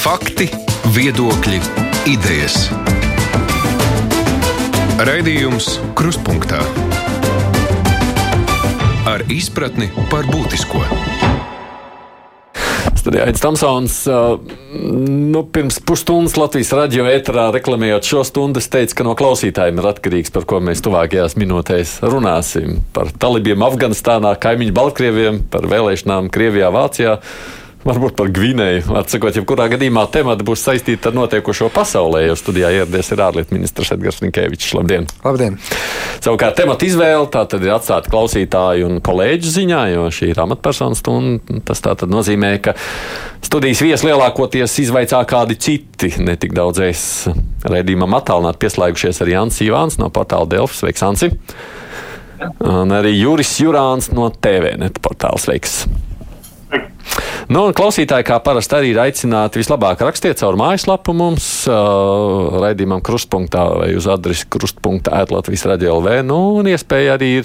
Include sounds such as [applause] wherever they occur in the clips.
Fakti, viedokļi, idejas. Raidījums Kruspunkta ar izpratni par būtisko. Studijā Aits Tamsons. Nu, pirms pusstundas Latvijas radio ēterā reklamējot šo stundu, es teicu, ka no klausītājiem ir atkarīgs, par ko mēs tuvākajās minūtēs runāsim. Par talibiem Afganistānā, kaimiņu Baltkrieviem, par vēlēšanām Krievijā, Vācijā. Varbūt par Gvinēju. Atsakot, jebkurā gadījumā temati būs saistīti ar notiekošo pasaulē, jo studijā ieradies ir ārlietu ministrs Edgars Ninkēvičs. Labdien! Labdien! Savukārt temata izvēle tā tad ir atstāta klausītāju un kolēģu ziņā, jo šī ir amatpersonu stunda. Tas tā tad nozīmē, ka studijas viesi lielākoties izvaicā kādi citi, ne tik daudz es. Rēdījumam attālināt pieslēgušies arī Jans Ivāns no portāla Delfs. Sveiks, Ansi! Un arī Juris Jurāns no TVNet portāla. Sveiks! Nu, klausītāji, kā parasti, arī ir aicināti vislabāk rakstiet caur mājaslapu mums, uh, raidījumam, krustpunktā vai uz adresi krustpunktā, ētlatvijas radio LV. Nu, un iespēja arī ir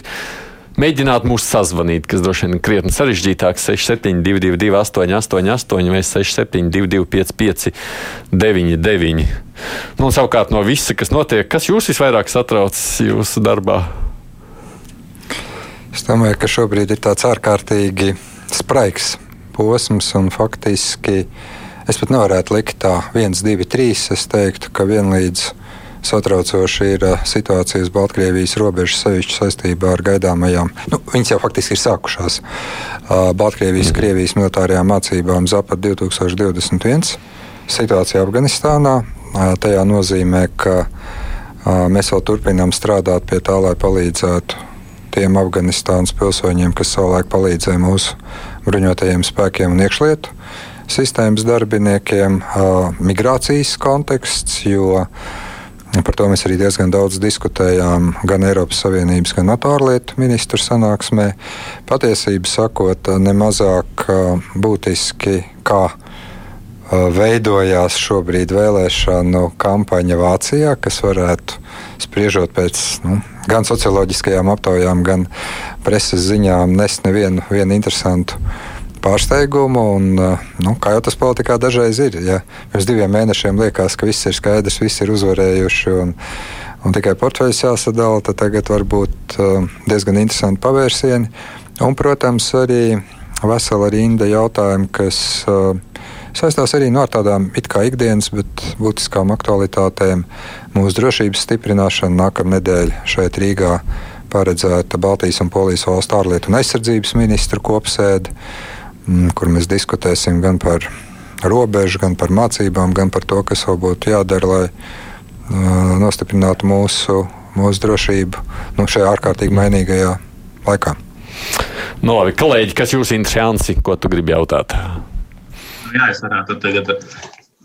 mēģināt mūs sazvanīt, kas droši vien ir krietni sarežģītāk. 6722, 888, vai 672, 559, nu, savukārt no visa, kas notiek, kas jūs visvairāk satrauc jūsu darbā? Es domāju, ka šobrīd ir tāds ārkārtīgi spraigs posms, un faktiski es pat nevarētu likt tā 1, 2, 3. Es teiktu, ka vienlīdz satraucoši ir uh, situācija uz Baltkrievijas robežas, sevišķi saistībā ar gaidāmajām. Nu, viņas jau faktiski ir sākušās. Uh, Baltkrievijas, mm. Krievijas militārajām mācībām Zapat 2021. Situācija Afganistānā. Tajā nozīmē, ka mēs vēl turpinām strādāt pie tā, lai palīdzētu tiem Afganistānas pilsoņiem, kas savulaik palīdzēja mūsu bruņotajiem spēkiem un iekšlietu sistēmas darbiniekiem, migrācijas konteksts, jo par to mēs arī diezgan daudz diskutējām gan Eiropas Savienības, gan NATO ārlietu ministru sanāksmē. Patiesību sakot, nemazāk būtiski kā veidojās šobrīd vēlēšanu kampaņa Vācijā, kas varētu, spriežot pēc nu, gan socioloģiskajām aptaujām, gan preses ziņām, nest nevienu interesantu pārsteigumu. Un, nu, kā jau tas politikā dažreiz ir, ja pirms diviem mēnešiem liekas, ka viss ir skaidrs, visi ir uzvarējuši. Un, Un tikai portfeļus jāsadala, tad tagad var būt diezgan interesanti pavērsieni. Un, protams, arī vesela rinda jautājumu, kas uh, saistās arī no tādām it kā ikdienas, bet būtiskām aktualitātēm. Mūsu drošības stiprināšana nākamā nedēļa šeit Rīgā paredzēta Baltijas un Polijas valstu ārlietu un aizsardzības ministru kopsēde, mm, kur mēs diskutēsim gan par robežu, gan par mācībām, gan par to, kas vēl būtu jādara, lai uh, nostiprinātu mūsu, mūsu drošību nu, šajā ārkārtīgi mainīgajā laikā. Nu, labi, kolēģi, kas jūs interesē, ko tu gribi jautāt? Jā, es varētu tagad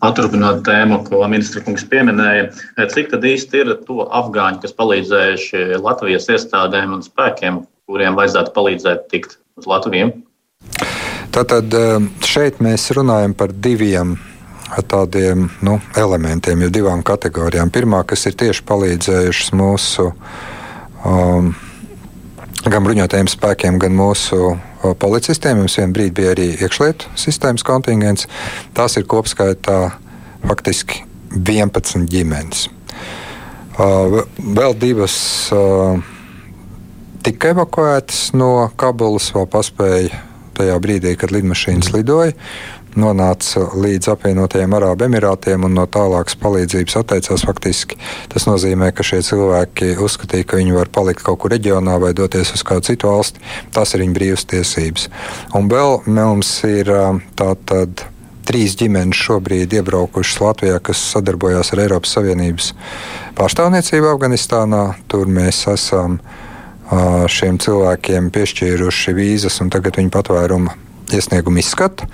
paturpināt tēmu, ko ministra kungs pieminēja. Cik tad īsti ir to afgāņu, kas palīdzējuši Latvijas iestādēm un spēkiem, kuriem vajadzētu palīdzēt tikt uz Latviju? Tātad eh, šeit mēs runājam par diviem tādiem nu, elementiem, jau divām kategorijām. Pirmā, kas ir tieši palīdzējušas mūsu um, gan bruņotajiem spēkiem, gan mūsu policistiem. Mums vienā brīdī bija arī iekšlietu sistēmas kontingents. Tās ir kopskaitā faktiski 11 ģimenes. Vēl divas tika evakuētas no Kabulas, vēl paspēja tajā brīdī, kad lidmašīnas lidoja nonāca līdz apvienotajiem Arābu Emirātiem un no tālākas palīdzības atteicās. Faktiski tas nozīmē, ka šie cilvēki uzskatīja, ka viņi var palikt kaut kur reģionā vai doties uz kādu citu valsti. Tas ir viņu brīvas tiesības. Un vēl mums ir tātad. Trīs ģimenes šobrīd iebraukušas Latvijā, kas sadarbojās ar Eiropas Savienības pārstāvniecību Afganistānā. Tur mēs esam šiem cilvēkiem piešķīruši vīzas, un tagad viņu patvērumu iesniegumu izskata.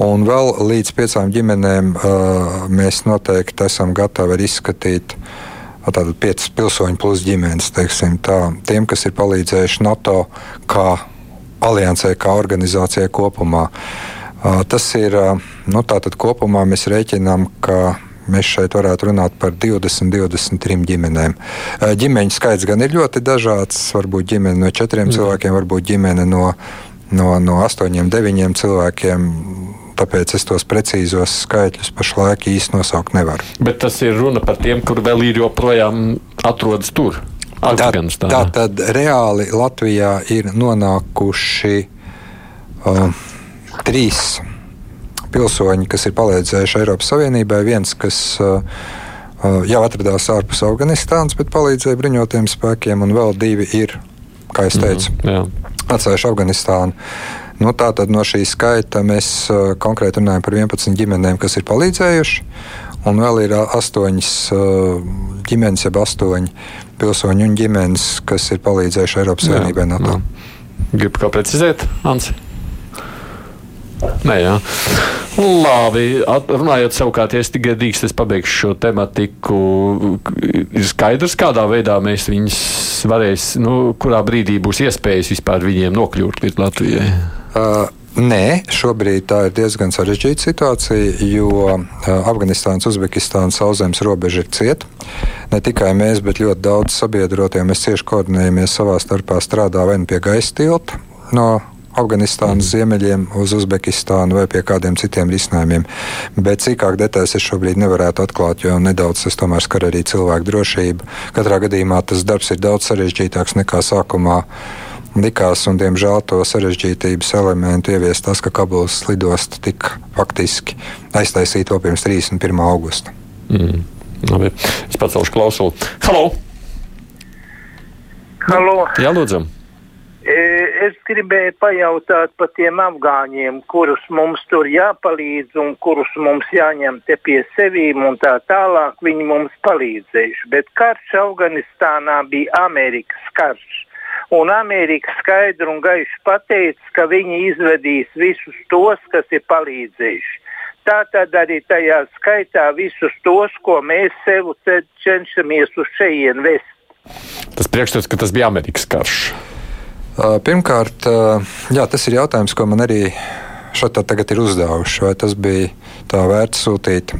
Un vēl līdz piecām ģimenēm uh, mēs noteikti esam gatavi izskatīt. Tātad piecas pilsoņu plus ģimenes, teiksim, tā, tiem, kas ir palīdzējuši NATO kā aliansē, kā organizācijai kopumā. Uh, tas ir, uh, nu, tātad kopumā mēs rēķinām, ka mēs šeit varētu runāt par 20, 23 ģimenēm. Ģimeņu skaits gan ir ļoti dažāds. Varbūt ģimene no četriem mm. cilvēkiem, varbūt ģimene no, no, no astoņiem, deviņiem cilvēkiem tāpēc es tos precīzos skaitļus pašlaik īsti nosaukt nevaru. Bet tas ir runa par tiem, kur vēl ir joprojām atrodas tur. Tā, tā tad reāli Latvijā ir nonākuši uh, trīs pilsoņi, kas ir palīdzējuši Eiropas Savienībai. Viens, kas uh, uh jau atradās ārpus Afganistānas, bet palīdzēja bruņotiem spēkiem, un vēl divi ir, kā jau teicu, mm, jā. atstājuši Afganistānu. Nu, Tātad no šī skaita mēs konkrēti runājam par 11 ģimenēm, kas ir palīdzējuši. Un vēl ir astoņas ģimenes, jeb astoņi pilsoņi un ģimenes, kas ir palīdzējuši Eiropas Savienībai NATO. Gribu kā precizēt, Ansi? Nē, jā. Labi, runājot savukārt, ja es tikai drīkstu, es pabeigšu šo tematiku. Ir skaidrs, kādā veidā mēs viņus varēs, nu, kurā brīdī būs iespējas vispār viņiem nokļūt līdz Latvijai. Uh, Nē, šobrīd tā ir diezgan sarežģīta situācija, jo Afganistānas, Uzbekistānas sauszemes robeža ir cieta. Ne tikai mēs, bet ļoti daudz sabiedrotie mēs cieši koordinējamies savā starpā, strādā vai nu pie gaisa tilta no Afganistānas mm. ziemeļiem uz Uzbekistānu vai pie kādiem citiem risinājumiem. Bet cīkāk detaļas es šobrīd nevarētu atklāt, jo nedaudz tas tomēr skar arī cilvēku drošību. Katrā gadījumā tas darbs ir daudz sarežģītāks nekā sākumā likās, un diemžēl to sarežģītības elementu ievies tas, ka Kabulas lidosta tika faktiski aiztaisīta vēl pirms 31. augusta. Mm. Labi. Es pacelšu klausulu. Halo! Halo! Jā, lūdzu! E, es gribēju pajautāt par tiem afgāņiem, kurus mums tur jāpalīdz un kurus mums jāņem te pie sevīm un tā tālāk. Viņi mums palīdzējuši. Bet karš Afganistānā bija Amerikas karš un Amerika skaidri un gaiši pateica, ka viņi izvedīs visus tos, kas ir palīdzējuši. Tā tad arī tajā skaitā visus tos, ko mēs sev cenšamies uz šejienes vest. Tas priekšstats, ka tas bija Amerikas karš. Pirmkārt, jā, tas ir jautājums, ko man arī šeit tagad ir uzdevuši. Vai tas bija tā vērts sūtīt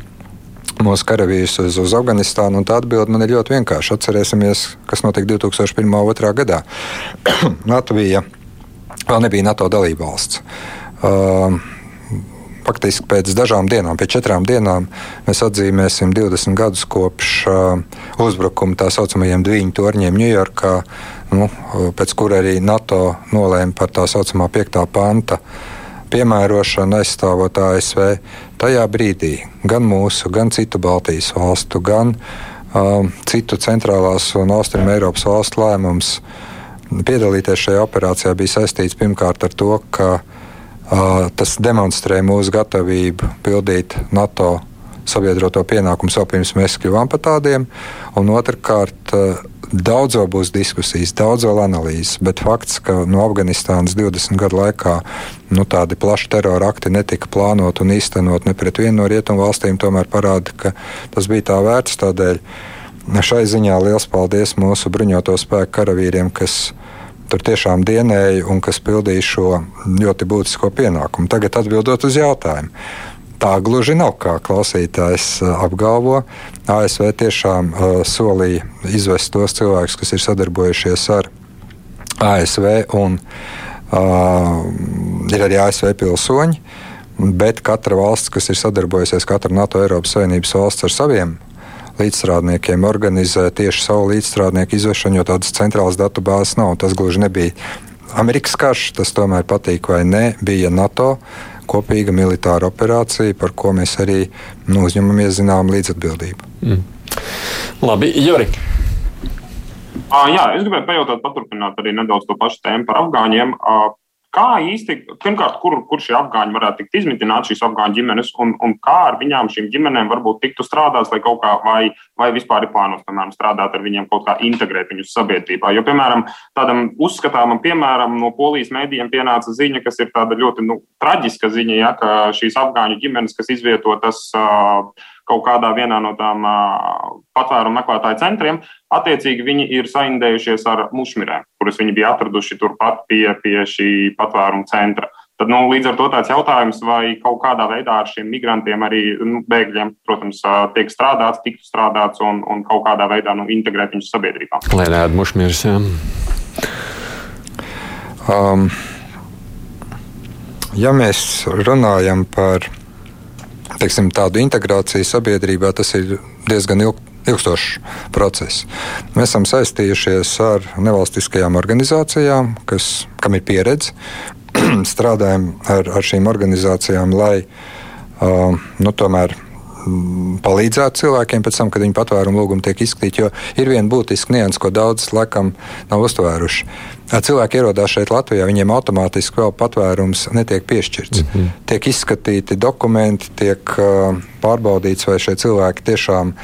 mūsu karavīrus uz, uz Afganistānu. Tā atbilde man ir ļoti vienkārša. Atcerēsimies, kas notika 2001. un 2002. gadā. [clears throat] Latvija vēl nebija NATO dalībvalsts. Uh, faktiski pēc dažām dienām, pēc četrām dienām, mēs atzīmēsim 20 gadus kopš uh, uzbrukuma tā saucamajiem diviņu torņiem Ņujorkā, nu, pēc kura arī NATO nolēma par tā saucamā 5. panta piemērošanu aizstāvot ASV tajā brīdī gan mūsu, gan citu Baltijas valstu, gan uh, citu centrālās un austrum Eiropas valstu lēmums piedalīties šajā operācijā bija saistīts pirmkārt ar to, ka uh, tas demonstrē mūsu gatavību pildīt NATO sabiedroto pienākumu pirms mēs kļuvām par tādiem, un otrkārt uh, Daudzo būs diskusijas, daudz vēl analīzes, bet fakts, ka no Afganistānas 20 gadu laikā nu, tādi plaši terora akti netika plānot un īstenot ne pret vienu no rietumu valstīm, tomēr parāda, ka tas bija tā vērts. Tādēļ šai ziņā liels paldies mūsu bruņoto spēku karavīriem, kas tur tiešām dienēja un kas pildīja šo ļoti būtisko pienākumu. Tagad atbildot uz jautājumu tā gluži nav, kā klausītājs uh, apgalvo. ASV tiešām uh, solīja izvest tos cilvēkus, kas ir sadarbojušies ar ASV, un uh, ir arī ASV pilsoņi. Bet katra valsts, kas ir sadarbojusies, katra NATO Eiropas Savienības valsts ar saviem līdzstrādniekiem, organizē tieši savu līdzstrādnieku izvešanu, jo tādas centrālas datu bāzes nav. Tas gluži nebija Amerikas karš, tas tomēr patīk vai ne, bija NATO. Uh, kopīga militāra operācija, par ko mēs arī nu, uzņemamies zinām līdzatbildību. Mm. Labi, Juri. Uh, jā, es gribēju pajautāt, paturpināt arī nedaudz to pašu tēmu par afgāņiem. Uh, Kā īsti, pirmkārt, kur, kur šie afgāņi varētu tikt izmitināti, šīs afgāņu ģimenes, un, un kā ar viņām, šīm ģimenēm, varbūt tiktu strādāts, lai kaut kā, vai, vai vispār ir plānots, piemēram, strādāt ar viņiem, kaut kā integrēt viņus sabiedrībā. Jo, piemēram, tādam uzskatāmam, piemēram, no polijas mēdījiem pienāca ziņa, kas ir tāda ļoti nu, traģiska ziņa, ja, ka šīs afgāņu ģimenes, kas izvietotas uh, kaut kādā vienā no tām patvērumu meklētāju centriem, attiecīgi viņi ir saindējušies ar mušmirēm, kuras viņi bija atraduši turpat pie, pie šī patvērumu centra. Tad, nu, līdz ar to tāds jautājums, vai kaut kādā veidā ar šiem migrantiem, arī nu, bēgļiem, protams, tiek strādāts, tiktu strādāts un, un kaut kādā veidā nu, integrēt viņus sabiedrībā. Lai nēd mušmirs. Um, ja mēs runājam par teiksim, tādu integrāciju sabiedrībā, tas ir diezgan ilg, ilgstošs process. Mēs esam saistījušies ar nevalstiskajām organizācijām, kas, kam ir pieredze. [clears throat] Strādājam ar, ar šīm organizācijām, lai uh, nu, tomēr palīdzētu cilvēkiem pēc tam, kad viņu patvērumu lūgumi tiek izskatīti. Jo ir viena būtiska nianses, ko daudz laikam nav uztvēruši. Cilvēki ierodās šeit Latvijā, viņiem automātiski vēl patvērums netiek piešķirts. Mm -hmm. Tiek izskatīti dokumenti, tiek uh, pārbaudīts, vai šie cilvēki tiešām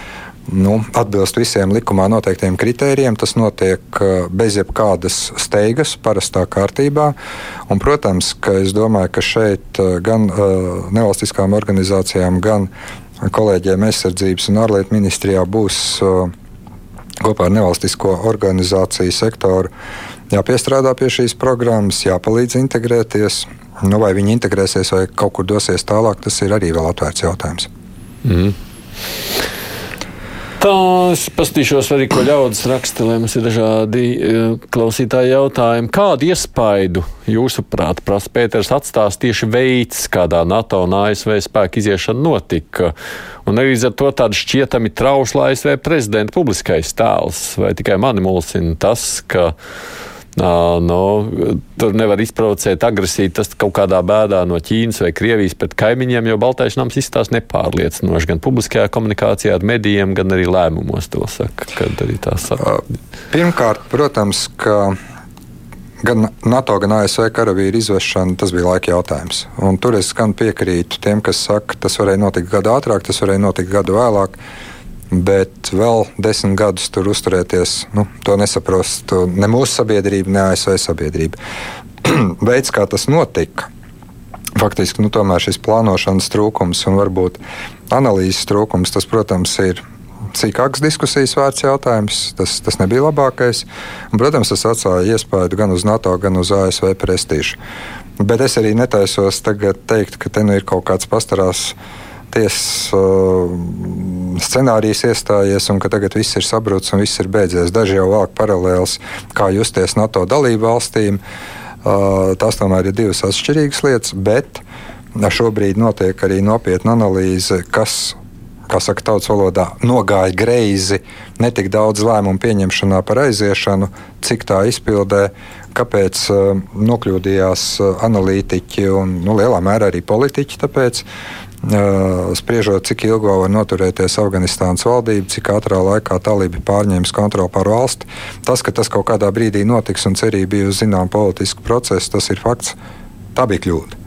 nu, atbilst visiem likumā noteiktiem kritērijiem. Tas notiek bez jebkādas steigas, parastā kārtībā. Un, protams, ka es domāju, ka šeit gan uh, nevalstiskām organizācijām, gan kolēģiem aizsardzības un ārlietu ministrijā būs kopā ar nevalstisko organizāciju sektoru jāpiestrādā pie šīs programmas, jāpalīdz integrēties. Nu, vai viņi integrēsies vai kaut kur dosies tālāk, tas ir arī vēl atvērts jautājums. Mm. Tā es paskatīšos arī, ko ļaudis raksta, lai mums ir dažādi e, klausītāji jautājumi. Kādu iespaidu, jūsuprāt, prasa Pēters atstās tieši veids, kādā NATO un ASV spēku iziešana notika? Un arī ar to tādu šķietami trauslu ASV prezidenta publiskais tēls, vai tikai mani mulsina tas, ka Nu, tur nevar izprovocēt agresiju. Tas kaut kādā bēdā no Ķīnas vai Krievijas pret kaimiņiem, jo Baltais nams izstāsta nepārliecinoši gan publiskajā komunikācijā ar medijiem, gan arī lēmumos to saka. Pirmkārt, protams, ka gan NATO, gan ASV karavīru izvešana, tas bija laika jautājums. Un tur es gan piekrītu tiem, kas saka, tas varēja notikt gadu ātrāk, tas varēja notikt gadu vēlāk. Bet vēl desmit gadus tur uzturēties, nu, to nesaprostu ne mūsu sabiedrība, ne ASV sabiedrība. [clears throat] Veids, kā tas notika, faktiski nu, šis plānošanas trūkums un varbūt analīzes trūkums, tas, protams, ir cīkāks diskusijas vērts jautājums. Tas, tas nebija labākais. Un, protams, tas atstāja iespaidu gan uz NATO, gan uz ASV prestižu. Bet es arī netaisos tagad teikt, ka te nu ir kaut kāds pastarās tiesas uh, scenārijs iestājies un ka tagad viss ir sabrucis un viss ir beidzies. Daži jau vāk paralēlus, kā justies NATO dalību valstīm. Uh, tās tomēr ir divas atšķirīgas lietas, bet šobrīd notiek arī nopietna analīze, kas kā saka tautas valodā, nogāja greizi, ne tik daudz lēmumu pieņemšanā par aiziešanu, cik tā izpildē, kāpēc uh, nokļūdījās uh, analītiķi un nu, lielā mērā arī politiķi. Tāpēc spriežot, cik ilgi var noturēties Afganistānas valdība, cik ātrā laikā talība pārņems kontroli pār valsti. Tas, ka tas kaut kādā brīdī notiks un cerība bija uz zināmu politisku procesu, tas ir fakts. Tā bija kļūda.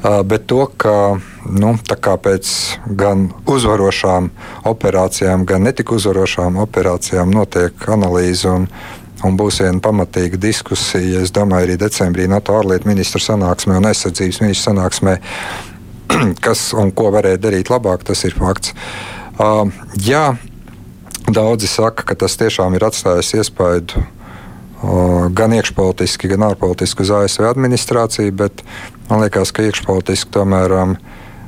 Bet to, ka nu, pēc gan uzvarošām operācijām, gan netik uzvarošām operācijām notiek analīze un, un būs viena pamatīga diskusija. Es domāju, arī decembrī NATO ārlietu ministru sanāksmē un aizsardzības ministru sanāksmē [clears throat] kas un ko varēja darīt labāk, tas ir fakts. Uh, jā, daudzi saka, ka tas tiešām ir atstājis iespaidu uh, gan iekšpolitiski, gan ārpolitiski uz ASV administrāciju, bet man liekas, ka iekšpolitiski tomēr um,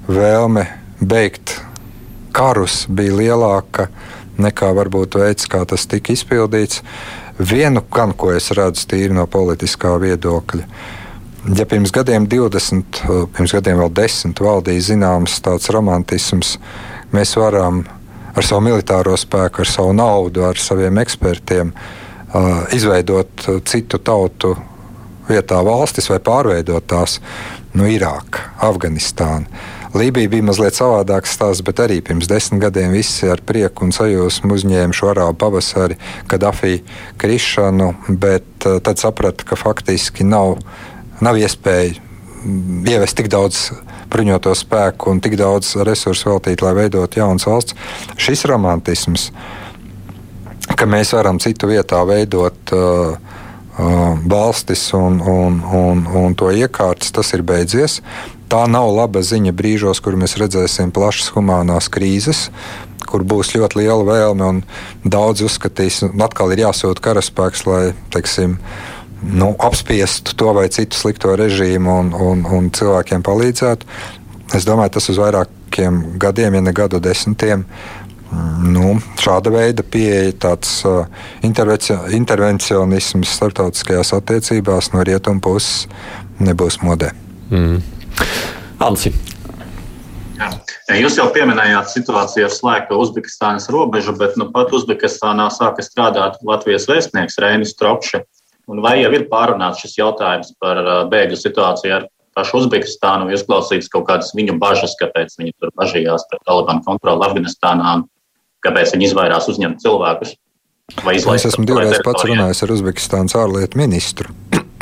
vēlme beigt karus bija lielāka nekā varbūt veids, kā tas tika izpildīts. Vienu gan, ko es redzu tīri no politiskā viedokļa, Ja pirms gadiem 20, eh, pirms gadiem vēl 10 valdīja zināms tāds romantisms, mēs varam ar savu militāro spēku, ar savu naudu, ar saviem ekspertiem uh, izveidot citu tautu vietā valstis vai pārveidot tās nu, Irāka, Afganistāna. Lībija bija mazliet savādāks stāsts, bet arī pirms desmit gadiem visi ar prieku un sajūsmu uzņēma šo arābu pavasari, kad afī krišanu, bet uh, tad saprata, ka faktiski nav nav iespēja ievest tik daudz bruņoto spēku un tik daudz resursu veltīt, lai veidotu jaunas valsts. Šis romantisms, ka mēs varam citu vietā veidot uh, uh, valstis un, un, un, un to iekārtas, tas ir beidzies. Tā nav laba ziņa brīžos, kur mēs redzēsim plašas humanās krīzes, kur būs ļoti liela vēlme un daudz uzskatīs, ka atkal ir jāsūta karaspēks, lai teiksim, nu, apspiestu to vai citu slikto režīmu un, un, un cilvēkiem palīdzētu. Es domāju, tas uz vairākiem gadiem, ja ne gadu desmitiem. Nu, šāda veida pieeja, tāds uh, intervencionisms starptautiskajās attiecībās no rietumu puses nebūs modē. Mm. Ansi. Jā. Jūs jau pieminējāt situāciju ar slēgto Uzbekistānas robežu, bet nu, pat Uzbekistānā sāka strādāt Latvijas vēstnieks Reinis Trokšs. Vai jau ir pārunāts šis jautājums par bēgļu situāciju ar pašu Uzbekistānu, izklausīts kaut kādas viņu bažas, kāpēc viņi tur bažījās par Talibanu kontroli Afganistānā, kāpēc viņi izvairās uzņemt cilvēkus? Es esmu divreiz pats runājis ar Uzbekistānas ārlietu ministru.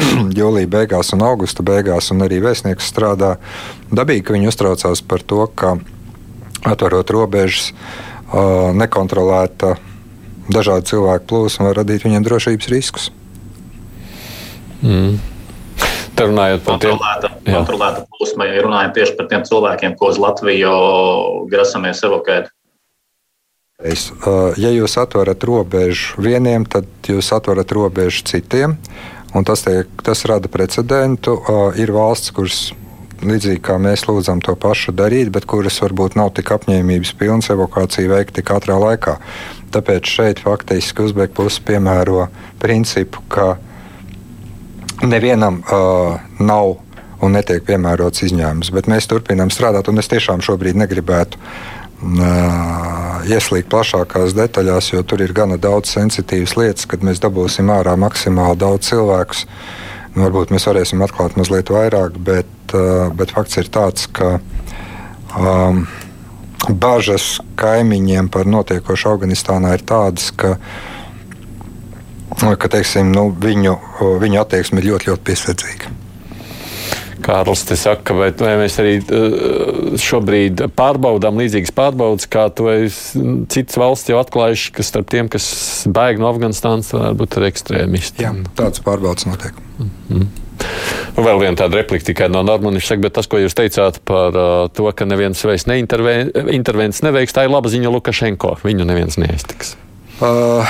[clears throat] Jūlija beigās un augusta beigās, un arī vēstnieks strādā. Dabīgi, ka viņi uztraucās par to, ka atverot robežas, nekontrolēta dažādu cilvēku plūsma var radīt viņiem drošības riskus. Mm. Te runājot par tiem kontrolēta plūsma, ja runājam tieši par tiem cilvēkiem, ko uz Latviju grasamies evokēt. Ja jūs atverat robežu vieniem, tad jūs atverat robežu citiem. Tas, tiek, tas rada precedentu. Ir valsts, kuras līdzīgi kā mēs lūdzam to pašu darīt, bet kuras varbūt nav tik apņēmības pilnas evokāciju veikt tik ātrā laikā. Tāpēc šeit faktiski Uzbekija puse piemēro principu, ka nevienam uh, nav un netiek piemērots izņēmums. Bet mēs turpinām strādāt, un es tiešām šobrīd negribētu uh, ieslīgt plašākās detaļās, jo tur ir gana daudz sensitīvas lietas, kad mēs dabūsim ārā maksimāli daudz cilvēkus. Nu, varbūt mēs varēsim atklāt mazliet vairāk, bet, uh, bet fakts ir tāds, ka um, bažas kaimiņiem par notiekošu Afganistānā ir tādas, ka ka teiksim, nu, viņu, viņu attieksme ir ļoti, ļoti piesardzīga. Kārlis te saka, vai, vai mēs arī uh, šobrīd pārbaudām līdzīgas pārbaudas, kā to citas valsts jau atklājuši, ka starp tiem, kas bēg no Afganistānas, varētu būt arī ekstrēmisti. Jā, tādas pārbaudas notiek. Mm -hmm. Vēl viena tāda replika tikai no Normānas. Bet tas, ko jūs teicāt par uh, to, ka neviens vairs neintervences neveiks, tā ir laba ziņa Lukašenko. Viņu neviens neiztiks. Uh,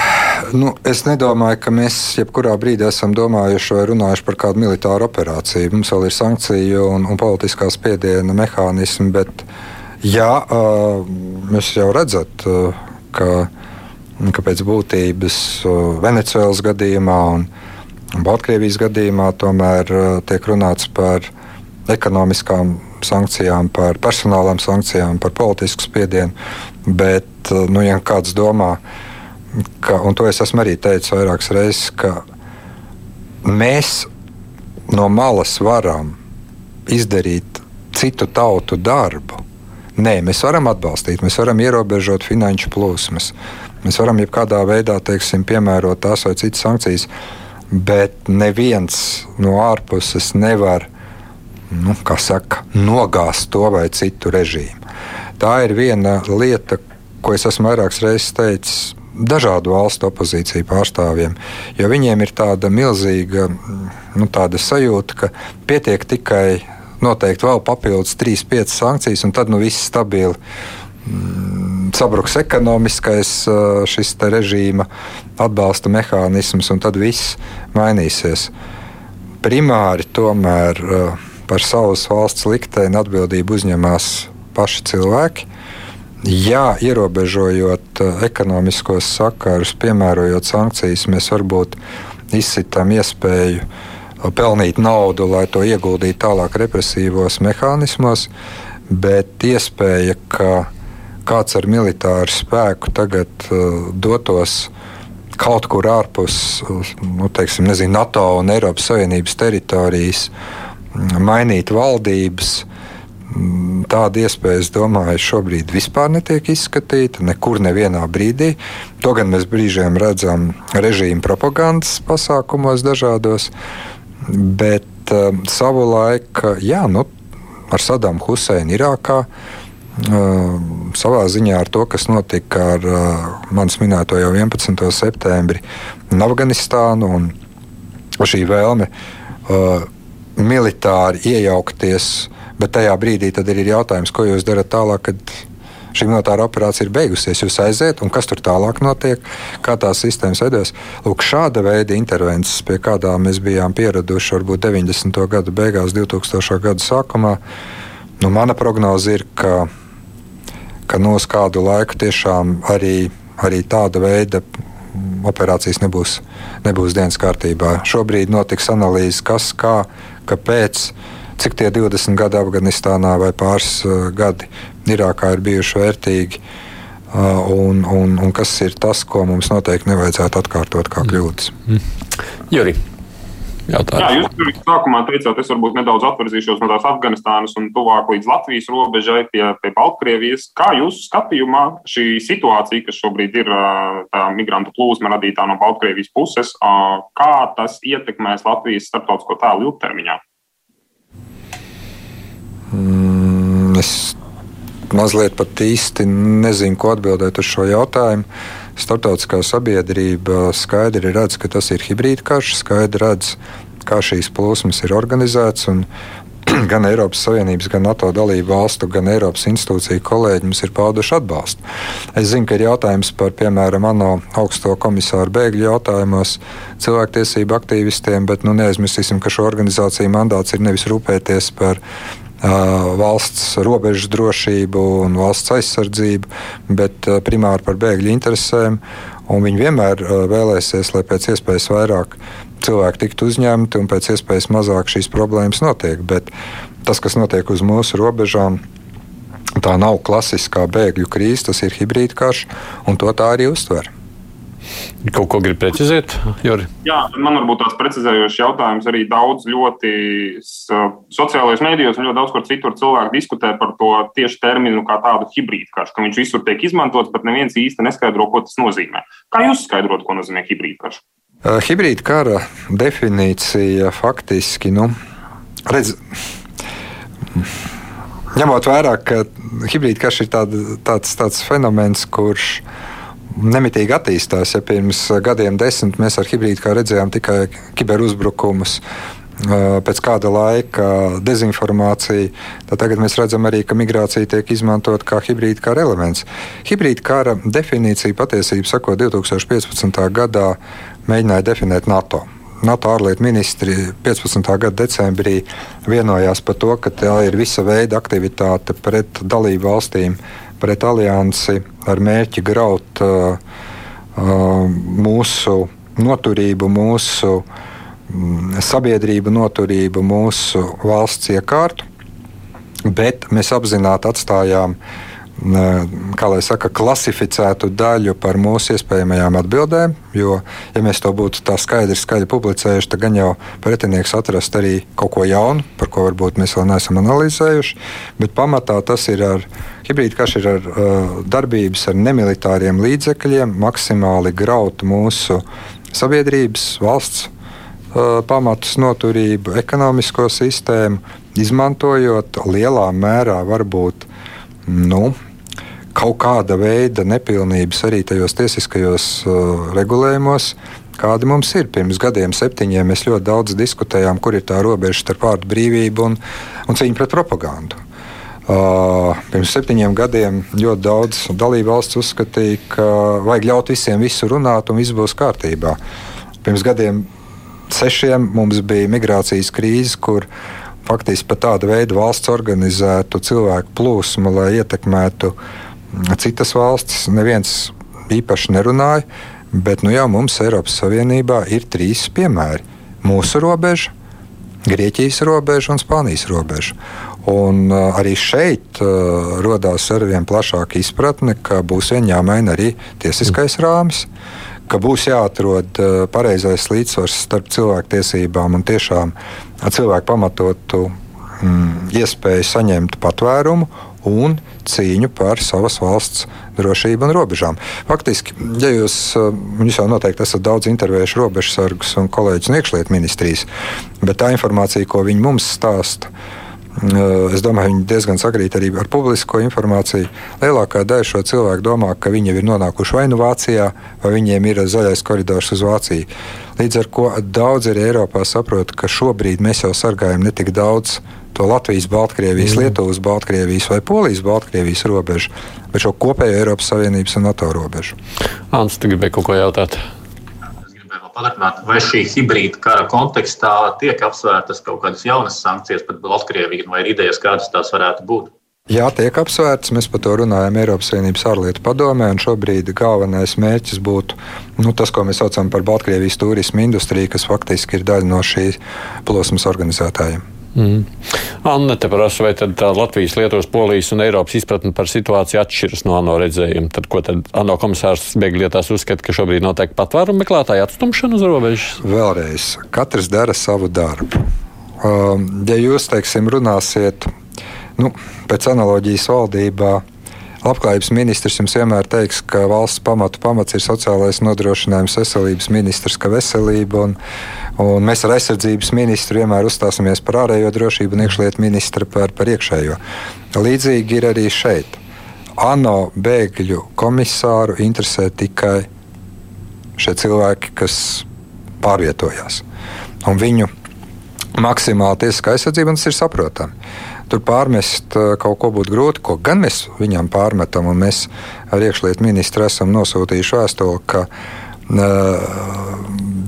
nu, es nedomāju, ka mēs jebkurā brīdī esam domājuši vai runājuši par kādu militāru operāciju. Mums vēl ir sankciju un, un politiskā spiediena mehānismi, bet jā, uh, jūs jau redzat, uh, ka, ka pēc būtības Venecijas gadījumā un Baltkrievijas gadījumā tomēr tiek runāts par ekonomiskām sankcijām, par personālām sankcijām, par politisku spiedienu. Bet, nu, ja kāds domā, ka ka, un to es esmu arī teicis vairākas reizes, ka mēs no malas varam izdarīt citu tautu darbu. Nē, mēs varam atbalstīt, mēs varam ierobežot finanšu plūsmas, mēs varam jebkādā veidā teiksim, piemērot tās vai citas sankcijas, bet neviens no ārpuses nevar nu, saka, nogāzt to vai citu režīmu. Tā ir viena lieta, ko es esmu vairākas reizes teicis dažādu valstu opozīciju pārstāvjiem. Jo viņiem ir tāda milzīga nu, tāda sajūta, ka pietiek tikai noteikti vēl papildus 3-5 sankcijas, un tad nu, viss stabili. Mm, sabruks ekonomiskais šis režīma atbalsta mehānisms, un tad viss mainīsies. Primāri tomēr par savas valsts likteni atbildību uzņemās paši cilvēki. Jā, ierobežojot eh, ekonomiskos sakarus, piemērojot sankcijas, mēs varbūt izsitām iespēju eh, pelnīt naudu, lai to ieguldītu tālāk represīvos mehānismos, bet iespēja, ka kāds ar militāru spēku tagad uh, dotos kaut kur ārpus nu, teiksim, nezinu, NATO un Eiropas Savienības teritorijas, mainīt valdības, Tāda iespēja, es domāju, šobrīd vispār netiek izskatīta nekur, nevienā brīdī. To gan mēs brīžiem redzam režīmu propagandas pasākumos dažādos, bet um, savu laiku, jā, nu, ar Sadamu Huseinu Irākā. Uh, savā ziņā ar to, kas notika ar uh, manis minēto jau 11. septembri un Afganistānu, un šī vēlme uh, militāri iejaukties uh, Bet tajā brīdī ir jautājums, ko jūs darat tālāk, kad šī militāra operācija ir beigusies. Jūs aiziet, un kas tur tālāk notiek, kā tās sistēmas veidojas. Lūk, šāda veida intervences, pie kādām mēs bijām pieraduši varbūt 90. gada beigās, 2000. gada sākumā, nu, mana prognoze ir, ka, ka no uz kādu laiku tiešām arī, arī tāda veida operācijas nebūs, nebūs dienas kārtībā. Šobrīd notiks analīzes, kas, kā, kāpēc cik tie 20 gadi Afganistānā vai pāris gadi Irākā ir bijuši vērtīgi. Un, un, un kas ir tas, ko mums noteikti nevajadzētu atkārtot kā kļūdas? Mm. Juri, jautājumu. Jā, jūs tur sākumā teicāt, es varbūt nedaudz atvirzīšos no tās Afganistānas un tuvāk līdz Latvijas robežai pie, pie Baltkrievijas. Kā jūsu skatījumā šī situācija, kas šobrīd ir tā migrantu plūsma radītā no Baltkrievijas puses, kā tas ietekmēs Latvijas starptautisko tēlu ilgtermiņā? Es mazliet pat īsti nezinu, ko atbildēt uz šo jautājumu. Startautiskā sabiedrība skaidri redz, ka tas ir hibrīd karš, skaidri redz, kā šīs plūsmas ir organizētas. [clears throat] Gan Eiropas Savienības, gan NATO dalību valstu, gan Eiropas institūciju kolēģi mums ir pauduši atbalstu. Es zinu, ka ir jautājums par, piemēram, ANO augsto komisāru bēgļu jautājumos, cilvēktiesību aktīvistiem, bet nu, neaizmirsīsim, ka šo organizāciju mandāts ir nevis rūpēties par valsts robežu drošību un valsts aizsardzību, bet primāri par bēgļu interesēm. Viņi vienmēr vēlēsies, lai pēc iespējas vairāk cilvēku tiktu uzņemti un pēc iespējas mazāk šīs problēmas notiek. Bet tas, kas notiek uz mūsu robežām, tā nav klasiskā bēgļu krīze, tas ir hibrīd karš, un to tā arī uztver. Kaut ko grib precizēt, Jori? Jā, man varbūt tās precizējošs jautājums arī daudz ļoti sociālajos mēdījos un ļoti daudz kur citur cilvēki diskutē par to tieši terminu kā tādu hibrīdu karš, ka viņš visur tiek izmantots, bet neviens īsti neskaidro, ko tas nozīmē. Kā jūs skaidrot, ko nozīmē hibrīdu karš? Uh, hibrīda kara definīcija faktiski, nu, redz, ņemot vērā, ka hibrīda karš ir tāda, tāds, tāds fenomens, kurš ir nemitīgi attīstās. Ja pirms gadiem desmit mēs ar hibrīdu redzējām tikai kiberuzbrukumus. Pēc kāda laika dezinformācija, tad tagad mēs redzam arī, ka migrācija tiek izmantota kā hibrīda kara elements. Hibrīda kara definīcija patiesībā sakot 2015. gadā mēģināja definēt NATO. NATO ārlietu ministri 15. gada decembrī vienojās par to, ka tā ir visa veida aktivitāte pret dalību valstīm pret aliansi ar mērķi graut uh, uh, mūsu noturību, mūsu mm, sabiedrību noturību, mūsu valsts iekārtu. Bet mēs apzināti atstājām uh, kā lai saka, klasificētu daļu par mūsu iespējamajām atbildēm. Jo, ja mēs to būtu tā skaidri, skaļi publicējuši, tad gan jau pretinieks atrast arī kaut ko jaunu, par ko varbūt mēs vēl neesam analizējuši. Bet pamatā tas ir ar hibrīdu karš, ir ar uh, darbības ar nemilitāriem līdzekļiem, maksimāli graut mūsu sabiedrības, valsts uh, pamatus, noturību, ekonomisko sistēmu, izmantojot lielā mērā varbūt nu, kaut kāda veida nepilnības arī tajos tiesiskajos uh, regulējumos. Kādi mums ir? Pirms gadiem, septiņiem, mēs ļoti daudz diskutējām, kur ir tā robeža starp vārdu brīvību un, un cīņu pret propagandu. Uh, pirms septiņiem gadiem ļoti daudz dalību valsts uzskatīja, ka vajag ļaut visiem visu runāt un viss būs kārtībā. Pirms gadiem sešiem mums bija migrācijas krīze, kur faktiski pat tāda veida valsts organizētu cilvēku plūsmu, lai ietekmētu uh, citas valstis neviens īpaši nerunāja, bet nu jau mums Eiropas Savienībā ir trīs piemēri. Mūsu robeža, Grieķijas robeža un Spānijas robeža. Un, uh, arī šeit uh, radās ar vien plašāka izpratne, ka būs vien jāmaina arī tiesiskais rāmis, ka būs jāatrod uh, pareizais līdzsvars starp cilvēktiesībām un tiešām cilvēku pamatotu mm, iespēju saņemt patvērumu un cīņu par savas valsts drošību un robežām. Faktiski, ja jūs, eh, jūs jau noteikti esat daudz intervējuši robežsargus un kolēģus no iekšlietu ministrijas, bet tā informācija, ko viņi mums stāsta, eh, es domāju, viņi diezgan sakrīt arī ar publisko informāciju. Lielākā daļa šo cilvēku domā, ka viņi ir nonākuši vai nu Vācijā, vai viņiem ir zaļais koridors uz Vāciju. Līdz ar to daudz arī Eiropā saprot, ka šobrīd mēs jau sargājam ne tik daudz to Latvijas, Baltkrievijas, mm. Lietuvas, Baltkrievijas vai Polijas, Baltkrievijas robežu, bet šo kopējo Eiropas Savienības un NATO robežu. Ants, tu gribēji kaut ko jautāt? Paturpināt, vai šī hibrīda kara kontekstā tiek apsvērtas kaut kādas jaunas sankcijas pret Baltkrieviju, vai ir idejas, kādas tās varētu būt? Jā, tiek apsvērts. Mēs par to runājam Eiropas Savienības ārlietu padomē. Šobrīd galvenais mērķis būtu nu, tas, ko mēs saucam par Baltkrievijas turismu industriju, kas faktiski ir daļa no šīs plosmas organizētājiem. Mm. Anna te prasa, vai tad Latvijas, Lietuvas, Polijas un Eiropas izpratne par situāciju atšķiras no ANO redzējuma? Tad, ko tad ANO komisārs bēglietās uzskata, ka šobrīd notiek patvērumu meklētāju atstumšana uz robežas? Vēlreiz, katrs dara savu darbu. Um, ja jūs, teiksim, runāsiet nu, pēc analoģijas valdībā, Labklājības ministrs jums vienmēr teiks, ka valsts pamatu pamats ir sociālais nodrošinājums, veselības ministrs, ka veselība un, un mēs ar aizsardzības ministru vienmēr uzstāsimies par ārējo drošību un iekšlietu ministru par, par iekšējo. Līdzīgi ir arī šeit. ANO bēgļu komisāru interesē tikai šie cilvēki, kas pārvietojās. Un viņu maksimāla tiesiskā aizsardzība, tas ir saprotami tur pārmest kaut ko būtu grūti, ko gan mēs viņam pārmetam. Mēs ar iekšlietu ministru esam nosūtījuši vēstuli, ka uh,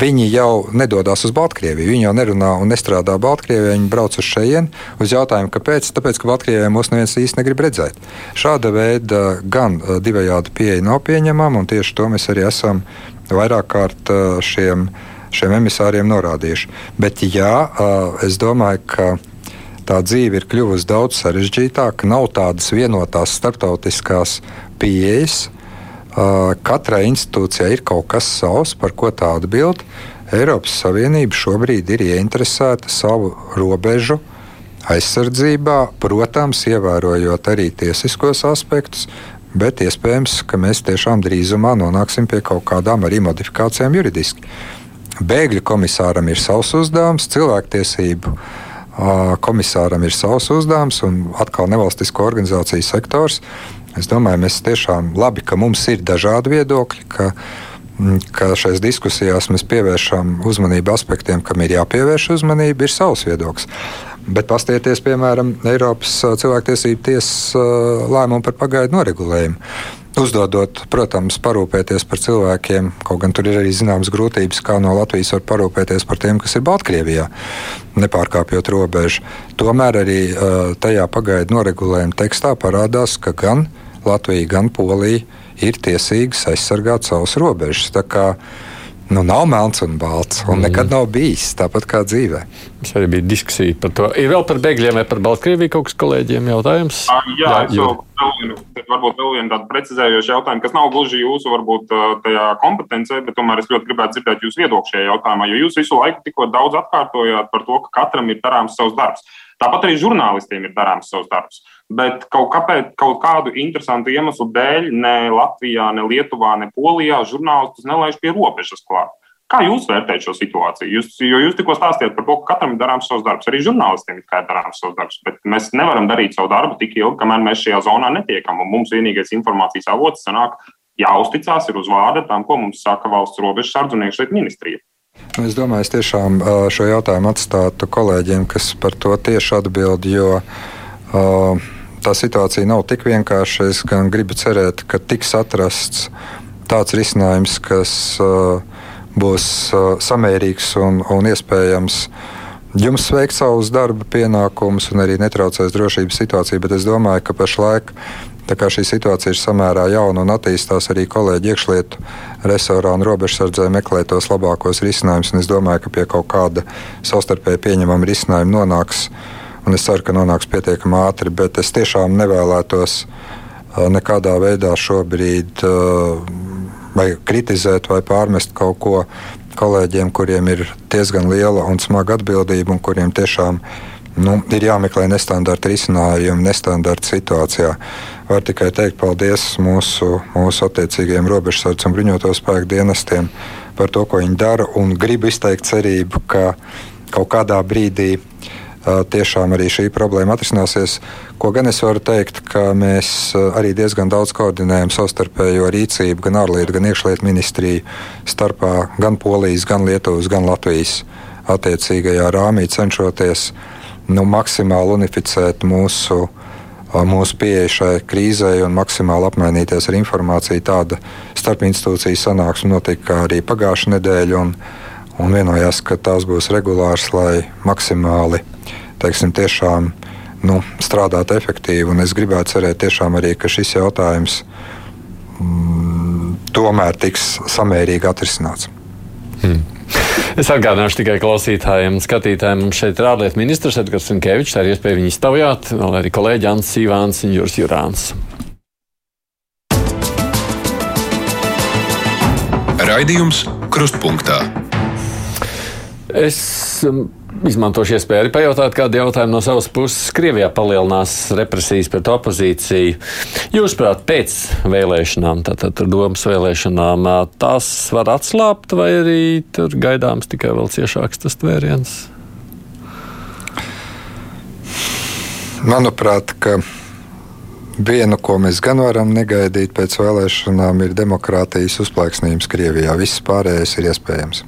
viņi jau nedodas uz Baltkrieviju. Viņi jau nerunā un nestrādā Baltkrievijā. Viņi brauc uz šejienu uz jautājumu, kāpēc. Tāpēc, ka Baltkrievijā mūs neviens īsti negrib redzēt. Šāda veida gan divējādi pieeja nav pieņemama, un tieši to mēs arī esam vairāk kārt šiem, šiem emisāriem norādījuši. Bet jā, es domāju, ka tā dzīve ir kļuvusi daudz sarežģītāka, nav tādas vienotās starptautiskās pieejas. Katrai institūcijai ir kaut kas savs, par ko tā atbild. Eiropas Savienība šobrīd ir ieinteresēta savu robežu aizsardzībā, protams, ievērojot arī tiesiskos aspektus, bet iespējams, ka mēs tiešām drīzumā nonāksim pie kaut kādām arī modifikācijām juridiski. Bēgļu komisāram ir savs uzdevums, cilvēktiesību uh, Komisāram ir savs uzdevums un atkal nevalstisko organizāciju sektors. Es domāju, mēs tiešām labi, ka mums ir dažādi viedokļi, ka, ka šajās diskusijās mēs pievēršam uzmanību aspektiem, kam ir jāpievērš uzmanība, ir savs viedoklis. Bet pastieties, piemēram, Eiropas cilvēktiesību tiesas lēmumu par pagaidu noregulējumu uzdodot, protams, parūpēties par cilvēkiem, kaut gan tur ir arī zināmas grūtības, kā no Latvijas var parūpēties par tiem, kas ir Baltkrievijā, nepārkāpjot robežu. Tomēr arī uh, tajā pagaidu noregulējuma tekstā parādās, ka gan Latvija, gan Polija ir tiesīgas aizsargāt savus robežas. Nu, nav melns un balts, un mm. nekad nav bijis tāpat kā dzīvē. Tas arī bija diskusija par to. Ir vēl par bēgļiem vai par Baltkrieviju kaut kas kolēģiem jautājums? Jā, jā jo vēl vienu, varbūt vēl vienu tādu precizējošu jautājumu, kas nav gluži jūsu varbūt tajā kompetencē, bet tomēr es ļoti gribētu dzirdēt jūsu viedokli šajā jautājumā, jo jūs visu laiku tikko daudz atkārtojāt par to, ka katram ir darāms savs darbs. Tāpat arī žurnālistiem ir darāms savs darbs. Bet kaut, kāpēc, kaut kādu interesantu iemeslu dēļ ne Latvijā, ne Lietuvā, ne Polijā žurnālistus nelaiž pie robežas klāt. Kā jūs vērtējat šo situāciju? Jūs, jo jūs tikko stāstījāt par to, ka katram ir darāms savs darbs, arī žurnālistiem ir darāms savs darbs, bet mēs nevaram darīt savu darbu tik ilgi, kamēr mēs šajā zonā netiekam. Mums vienīgais informācijas avots sanāk jāuzticās ir uz vārda tam, ko mums saka valsts robežas sardze un iekšlietu ministrija. Es domāju, es tiešām šo jautājumu atstātu kolēģiem, kas par to tieši atbild, jo uh, tā situācija nav tik vienkārša. Es gan gribu cerēt, ka tiks atrasts tāds risinājums, kas uh, būs uh, samērīgs un, un iespējams jums veikt savus darba pienākumus un arī netraucēs drošības situāciju. Bet es domāju, ka pašlaik šī situācija ir samērā jauna un attīstās arī kolēģi iekšlietu resorā un robežsardzē meklē tos labākos risinājumus. Es domāju, ka pie kaut kāda savstarpēji pieņemama risinājuma nonāks. Un es ceru, ka nonāks pietiekami ātri, bet es tiešām nevēlētos uh, nekādā veidā šobrīd uh, vai kritizēt vai pārmest kaut ko kolēģiem, kuriem ir diezgan liela un smaga atbildība un kuriem tiešām nu, ir jāmeklē nestandarta risinājumi, nestandarta situācijā. Var tikai teikt paldies mūsu, mūsu attiecīgajiem robežsardze un bruņoto spēku dienestiem par to, ko viņi dara, un gribu izteikt cerību, ka kaut kādā brīdī tiešām arī šī problēma atrisināsies. Ko gan es varu teikt, ka mēs arī diezgan daudz koordinējam savstarpējo rīcību gan ārlietu, gan iekšlietu ministriju starpā gan Polijas, gan Lietuvas, gan Latvijas attiecīgajā rāmī cenšoties nu, maksimāli unificēt mūsu, mūsu pieeja šai krīzē un maksimāli apmainīties ar informāciju. Tāda starpinstitūciju sanāksme notika arī pagājušā nedēļa. Un, vienojās, ka tās būs regulāras, lai maksimāli teiksim, tiešām, nu, strādātu efektīvi. Un es gribētu cerēt, tiešām arī, ka šis jautājums mm, tomēr tiks samērīgi atrisināts. Hmm. Es atgādināšu tikai klausītājiem, skatītājiem. Mums šeit ir ārlietu ministrs Edgars Rinkevičs. Tā ir iespēja viņu iztaujāt. Vēl arī kolēģi Ants Sīvāns un Jūras Jurāns. Raidījums Krustpunktā. Es um, izmantošu iespēju arī pajautāt kādu jautājumu no savas puses. Krievijā palielinās represijas pret opozīciju. Jūsuprāt, pēc vēlēšanām, tātad domas vēlēšanām, tās var atslābt vai arī tur gaidāms tikai vēl ciešāks tas tvēriens? Manuprāt, ka viena, ko mēs gan varam negaidīt pēc vēlēšanām, ir demokrātijas uzplaiksnījums Krievijā. Viss pārējais ir iespējams.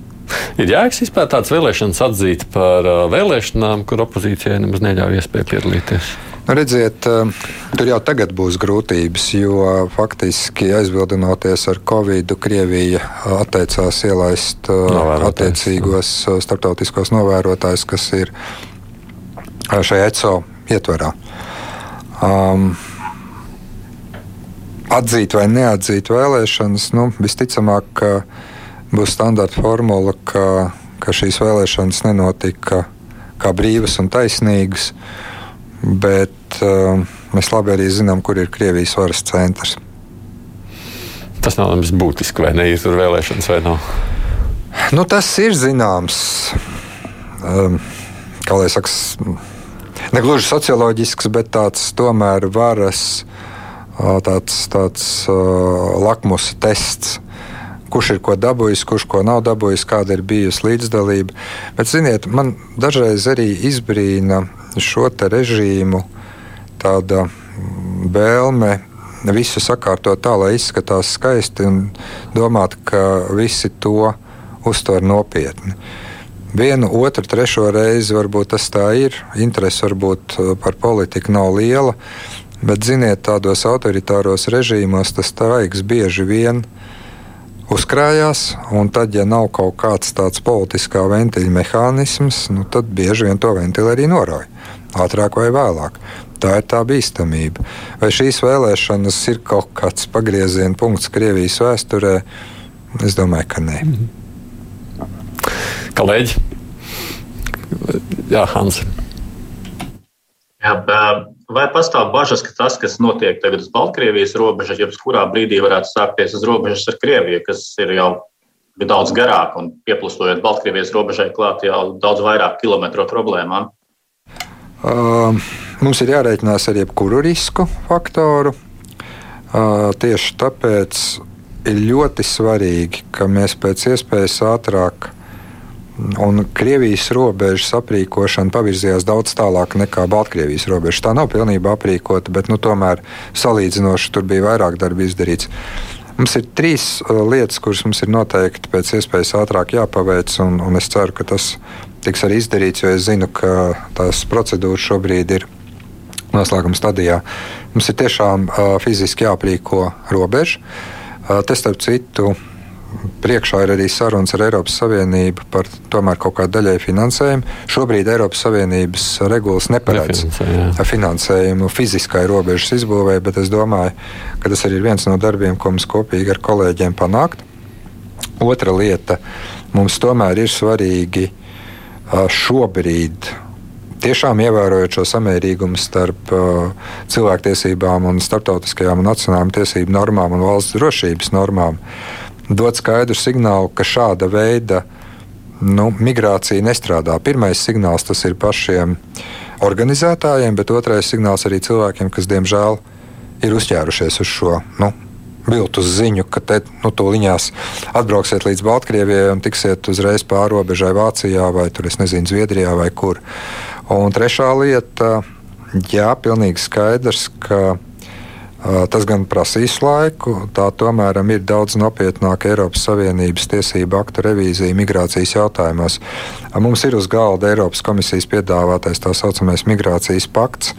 Ir jēgas vispār tādas vēlēšanas atzīt par uh, vēlēšanām, kur opozīcijai nemaz neļauj iespēju piedalīties. Nu, redziet, uh, tur jau tagad būs grūtības, jo faktiski aizbildinoties ar Covid, Krievija atteicās ielaist uh, Novērotājs. attiecīgos starptautiskos novērotājus, kas ir šajā ECO ietverā. Um, atzīt vai neatzīt vēlēšanas, nu, visticamāk, ka būs standarta formula, ka, ka šīs vēlēšanas nenotika kā brīvas un taisnīgas, bet uh, mēs labi arī zinām, kur ir Krievijas varas centrs. Tas nav nemaz būtiski, vai ne ir tur vēlēšanas vai nav. Nu, tas ir zināms. Um, kā lai saka, ne gluži socioloģisks, bet tāds tomēr varas tāds, tāds uh, lakmus tests kurš ir ko dabūjis, kurš ko nav dabūjis, kāda ir bijusi līdzdalība. Bet, ziniet, man dažreiz arī izbrīna šo režīmu tāda vēlme visu sakārtot tā, lai izskatās skaisti un domāt, ka visi to uztver nopietni. Vienu, otru, trešo reizi varbūt tas tā ir. Interese varbūt uh, par politiku nav liela, bet, ziniet, tādos autoritāros režīmos tas taiks bieži vien ir uzkrājās, un tad, ja nav kaut kāds tāds politiskā ventiļa mehānisms, nu, tad bieži vien to ventiļu arī norauj. Ātrāk vai vēlāk. Tā ir tā bīstamība. Vai šīs vēlēšanas ir kaut kāds pagrieziena punkts Krievijas vēsturē? Es domāju, ka nē. Kolēģi? Jā, Hans. Jā, Vai pastāv bažas, ka tas, kas notiek tagad uz Baltkrievijas robežas, jebkurā brīdī varētu sākties uz robežas ar Krieviju, kas ir jau daudz garāk un pieplūstojot Baltkrievijas robežai klāt jau daudz vairāk kilometru problēmām? Uh, mums ir jārēķinās ar jebkuru risku faktoru. Uh, tieši tāpēc ir ļoti svarīgi, ka mēs pēc iespējas ātrāk Un Krievijas robežas aprīkošana pavirzījās daudz tālāk nekā Baltkrievijas robeža. Tā nav pilnībā aprīkota, bet nu, tomēr salīdzinoši tur bija vairāk darba izdarīts. Mums ir trīs uh, lietas, kuras mums ir noteikti pēc iespējas ātrāk jāpaveic, un, un es ceru, ka tas tiks arī izdarīts, jo es zinu, ka tās procedūras šobrīd ir noslēguma stadijā. Mums ir tiešām uh, fiziski jāaprīko robeža. Uh, tas, starp citu, priekšā ir arī sarunas ar Eiropas Savienību par tomēr kaut kādu daļēju finansējumu. Šobrīd Eiropas Savienības regulas neparedz finansējumu fiziskai robežas izbūvē, bet es domāju, ka tas arī ir viens no darbiem, ko mums kopīgi ar kolēģiem panākt. Otra lieta mums tomēr ir svarīgi šobrīd tiešām ievērojot šo samērīgumu starp uh, cilvēktiesībām un starptautiskajām un nacionālām tiesību normām un valsts drošības normām, dot skaidru signālu, ka šāda veida nu, migrācija nestrādā. Pirmais signāls tas ir pašiem organizētājiem, bet otrais signāls arī cilvēkiem, kas diemžēl ir uzķērušies uz šo. Nu, Viltus ziņu, ka te nu, tūlīņās atbrauksiet līdz Baltkrievijai un tiksiet uzreiz pāri robežai Vācijā vai tur, nezinu, Zviedrijā vai kur. Un trešā lieta, jā, pilnīgi skaidrs, ka Tas gan prasīs laiku, tā tomēr ir daudz nopietnāka Eiropas Savienības tiesību aktu revīzija migrācijas jautājumos. Mums ir uz galda Eiropas komisijas piedāvātais tā saucamais migrācijas pakts,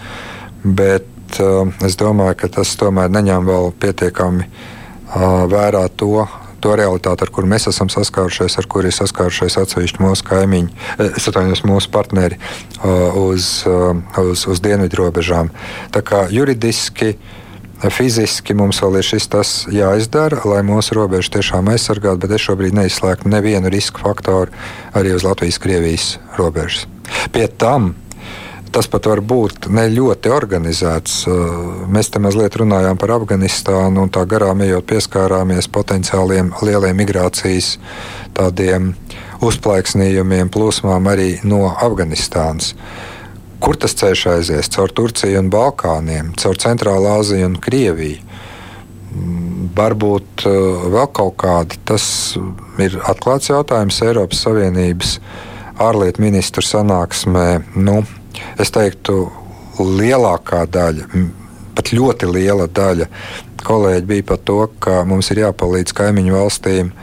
bet es domāju, ka tas tomēr neņem vēl pietiekami vērā to, to realitāti, ar kuru mēs esam saskārušies, ar kuru ir saskārušies atsevišķi mūsu kaimiņi, es atvainojos, mūsu partneri uz, uz, uz dienvidu robežām. Tā kā juridiski Fiziski mums vēl ir šis tas jāizdara, lai mūsu robežu tiešām aizsargātu, bet es šobrīd neizslēgtu nevienu risku faktoru arī uz Latvijas-Krievijas robežas. Pie tam tas pat var būt ne ļoti organizēts. Mēs te mazliet runājām par Afganistānu un tā garām ejot pieskārāmies potenciāliem lieliem migrācijas tādiem uzplaiksnījumiem, plūsmām arī no Afganistānas. Kur tas ceļš aizies? Caur Turciju un Balkāniem, caur Centrālā Aziju un Krieviju. Mm, varbūt uh, vēl kaut kādi. Tas ir atklāts jautājums Eiropas Savienības ārlietu ministru sanāksmē. Nu, es teiktu, lielākā daļa, pat ļoti liela daļa kolēģi bija par to, ka mums ir jāpalīdz kaimiņu valstīm.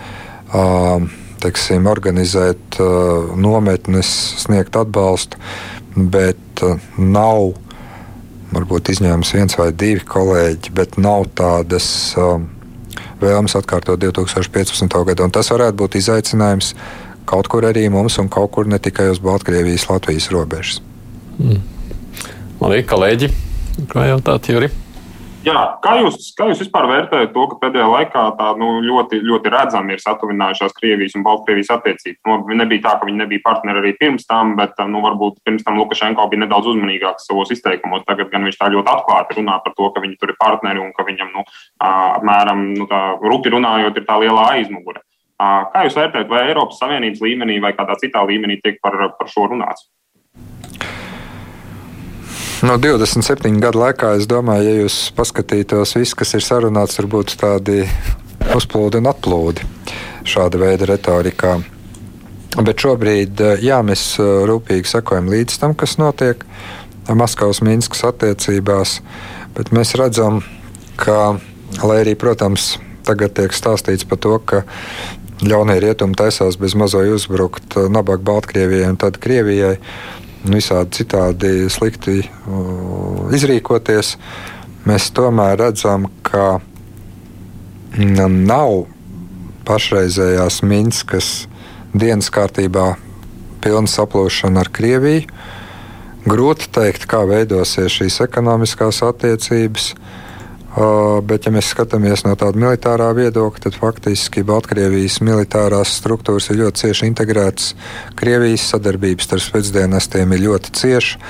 Uh, Teiksim, organizēt uh, nometnes, sniegt atbalstu bet uh, nav, varbūt izņēmums viens vai divi kolēģi, bet nav tādas um, vēlmes atkārtot 2015. gadu. Un tas varētu būt izaicinājums kaut kur arī mums, un kaut kur ne tikai uz Baltkrievijas, Latvijas robežas. Mm. Labi, kolēģi, ko jautāt, Juri? Jā, kā jūs, kā jūs vispār vērtējat to, ka pēdējā laikā tā nu, ļoti, ļoti redzami ir satuvinājušās Krievijas un Baltkrievijas attiecības? Nu, nebija tā, ka viņi nebija partneri arī pirms tam, bet nu, varbūt pirms tam Lukašenko bija nedaudz uzmanīgāks savos izteikumos. Tagad gan viņš tā ļoti atklāti runā par to, ka viņi tur ir partneri un ka viņam, nu, apmēram, nu, tā rupi runājot, ir tā lielā aizmugure. Kā jūs vērtējat, vai Eiropas Savienības līmenī vai kādā citā līmenī tiek par, par šo runāts? No 27 gadu laikā, es domāju, ja jūs paskatītos, viss, kas ir sarunāts, tur būtu tādi uzplūdi un atplūdi šāda veida retorikā. Bet šobrīd jā, mēs rūpīgi sekojam līdz tam, kas notiek Maskavas-Minskas attiecībās. Bet mēs redzam, ka, lai arī, protams, tagad tiek stāstīts par to, ka ļaunie rietumi taisās bez mazoja uzbrukt nabaga Baltkrievijai un tad Krievijai visādi citādi slikti uh, izrīkoties, mēs tomēr redzam, ka nav pašreizējās Minskas dienas kārtībā pilna saplūšana ar Krieviju. Grūti pateikt, kā veidosies šīs ekonomiskās attiecības. Bet, ja mēs skatāmies no tāda militārā viedokļa, tad faktiski Baltkrievijas militārās struktūras ir ļoti cieši integrētas. Krievijas sadarbības starp spēcdienestiem ir ļoti cieša.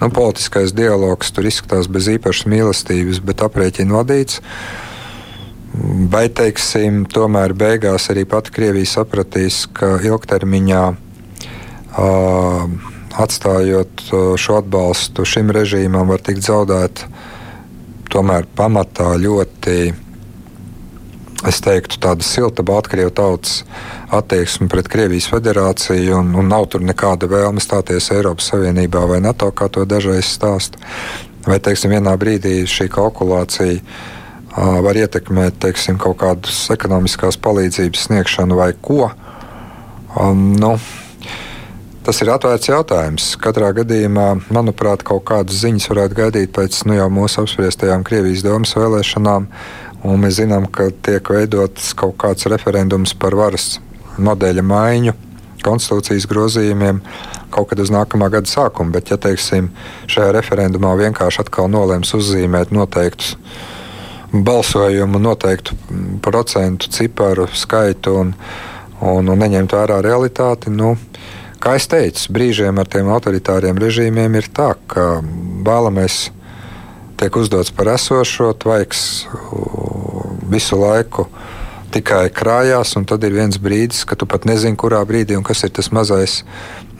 Nu, politiskais dialogs tur izskatās bez īpašas mīlestības, bet aprēķina vadīts. Vai teiksim, tomēr beigās arī pati Krievija sapratīs, ka ilgtermiņā uh, atstājot šo atbalstu šim režīmam var tikt zaudēta tomēr pamatā ļoti. Es teiktu, tāda silta Baltkrievu tautas attieksme pret Krievijas federāciju, un, un nav tur nekāda vēlme stāties Eiropas Savienībā vai NATO, kā to dažreiz stāsta. Vai, teiksim, vienā brīdī šī kalkulācija uh, var ietekmēt, teiksim, kaut kādas ekonomiskās palīdzības sniegšanu vai ko. Um, nu, Tas ir atvērts jautājums. Katrā gadījumā, manuprāt, kaut kādas ziņas varētu gaidīt pēc nu, jau mūsu apspriestajām Krievijas domas vēlēšanām. Un mēs zinām, ka tiek veidots kaut kāds referendums par varas modeļa maiņu, konstitūcijas grozījumiem kaut kad uz nākamā gada sākumu. Bet, ja teiksim, šajā referendumā vienkārši atkal nolēms uzzīmēt noteiktus balsojumu, noteiktu procentu ciparu skaitu un, un, un neņemt vērā realitāti, nu, Kā jau teicu, brīžiem ar tiem autoritāriem režīmiem ir tā, ka vēlamies tiek uzdots par esošo, tvaiks visu laiku tikai krājās, un tad ir viens brīdis, kad tu pat nezini, kurā brīdī un kas ir tas mazais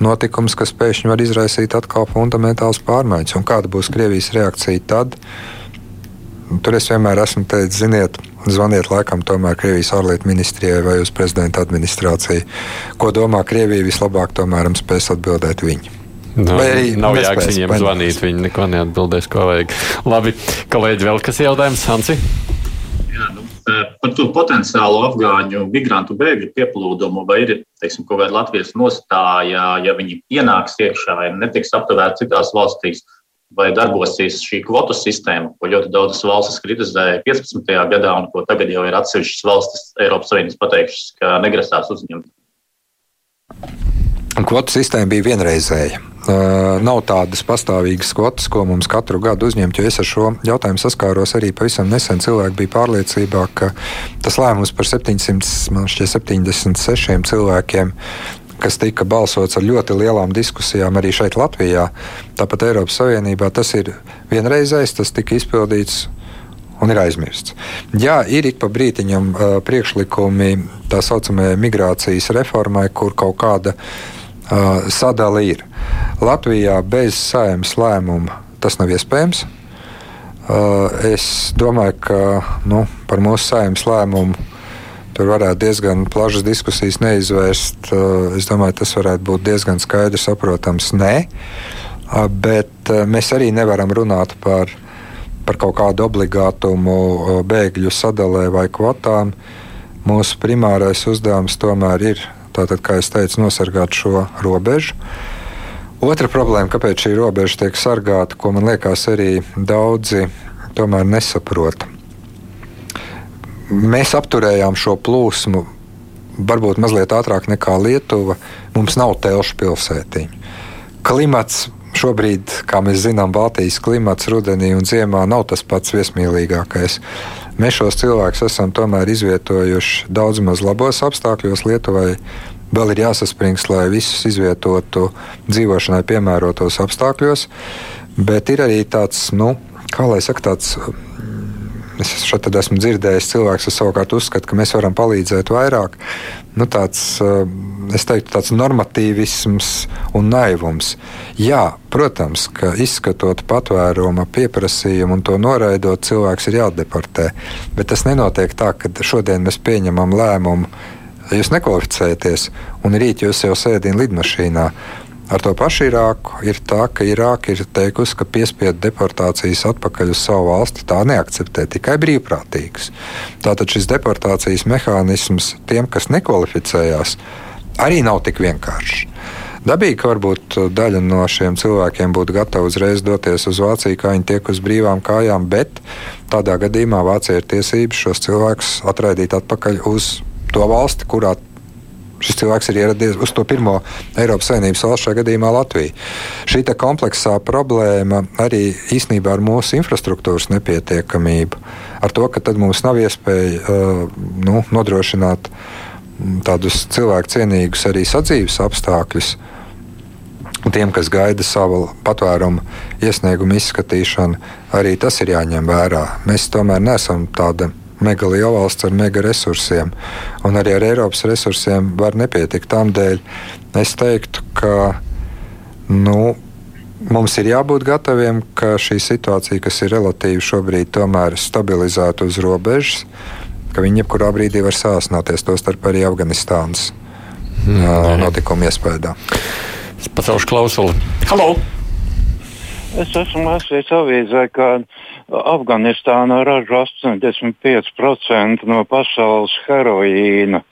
notikums, kas pēkšņi var izraisīt atkal fundamentāls pārmaiņas. Un kāda būs Krievijas reakcija tad? Tur es vienmēr esmu teicis, ziniet, zvaniet laikam tomēr Krievijas ārlietu ministrijai vai uz prezidenta administrāciju. Ko domā Krievija, vislabāk tomēr spēs atbildēt viņi. No, nu, Vai nav jēgas viņiem zvanīt, viņi neko neatbildēs, ko vajag. Labi, kolēģi, vēl kas jautājums, Hansi? Jā, nu, par to potenciālo afgāņu migrantu bēgļu pieplūdumu, vai ir teiksim, kaut kāda Latvijas nostāja, ja viņi ienāks iekšā, ja netiks aptuvērti citās valstīs vai darbosies šī kvotu sistēma, ko ļoti daudzas valstis kritizēja 15. gadā, un ko tagad jau ir atsevišķas valstis Eiropas Savienības pateikušas, ka negrasās uzņemt. kvotu sistēma bija vienreizēja. Uh, nav tādas pastāvīgas kvotas, ko mums katru gadu uzņemt. Es ar šo jautājumu saskāros arī pavisam nesen. Cilvēki bija pārliecībā, ka tas lēmums par 776 cilvēkiem kas tika balsots ar ļoti lielām diskusijām arī šeit, Latvijā, tāpat Eiropas Savienībā, tas ir vienreizējs, tas tika izpildīts un ir aizmirsts. Jā, ir ik pa brītiņam uh, priekšlikumi tā saucamajai migrācijas reformai, kur kaut kāda uh, sadala ir. Latvijā bez saimnes lēmuma tas nav iespējams. Uh, es domāju, ka nu, par mūsu saimnes lēmumu tur varētu diezgan plašas diskusijas neizvērst. Uh, es domāju, tas varētu būt diezgan skaidrs, saprotams, nē. Uh, bet uh, mēs arī nevaram runāt par par kaut kādu obligātumu bēgļu sadalē vai kvotām. Mūsu primārais uzdevums tomēr ir, tātad, kā jau teicu, nosargāt šo robežu. Otra problēma, kāpēc šī robeža tiek sargāta, ko man liekas, arī daudzi tomēr nesaprot. Mēs apturējām šo plūsmu varbūt mazliet ātrāk nekā Lietuva. Mums nav telšu pilsētiņu. Klimats Šobrīd, kā mēs zinām, Baltijas klimats rudenī un ziemā nav tas pats viesmīlīgākais. Mēs šos cilvēkus esam tomēr izvietojuši daudz maz labos apstākļos. Lietuvai vēl ir jāsaspringst, lai visus izvietotu dzīvošanai piemērotos apstākļos, bet ir arī tāds, nu, kā lai saka, tāds Es šeit esmu dzirdējis cilvēks, savukārt uzskata, ka mēs varam palīdzēt vairāk. Nu, tāds, eh, es teiktu, tāds normatīvisms un naivums. Jā, protams, ka izskatot patvēruma pieprasījumu un to noraidot, cilvēks ir jādeportē. Bet tas nenotiek tā, ka šodien mēs pieņemam lēmumu, jūs nekvalificējaties, un rīt jūs jau sēdināt lidmašīnā. Ar to pašu Irāku ir tā, ka Irāka ir teikusi, ka piespiedu deportācijas atpakaļ uz savu valsti tā neakceptē, tikai brīvprātīgas. Tātad šis deportācijas mehānisms tiem, kas nekvalificējās, arī nav tik vienkāršs. Dabīgi, ka varbūt daļa no šiem cilvēkiem būtu gatava uzreiz doties uz Vāciju, kā viņi tiek uz brīvām kājām, bet tādā gadījumā Vācija ir tiesības šos cilvēkus atraidīt atpakaļ uz to valsti, kurā Šis cilvēks ir ieradies uz to pirmo Eiropas Savienības valsts, šajā gadījumā Latviju. Šī kompleksā problēma arī īsnībā ar mūsu infrastruktūras nepietiekamību, ar to, ka mums nav iespēja uh, nu, nodrošināt tādus cilvēku cienīgus arī sadzīves apstākļus. Tiem, kas gaida savu patvērumu iesniegumu izskatīšanu, arī tas ir jāņem vērā. Mēs tomēr neesam tāda mega liela valsts ar mega resursiem, un arī ar Eiropas resursiem var nepietikt. Tādēļ es teiktu, ka nu, mums ir jābūt gataviem, ka šī situācija, kas ir relatīvi šobrīd, tomēr stabilizētu uz robežas, ka viņi jebkurā brīdī var sāsināties, tostarp arī Afganistānas mm. notikuma iespējā. Es pacelšu klausuli. Halo! Es esmu lasījis avīzē, ka Afganistāna ražo 85% no pasaules heroīna.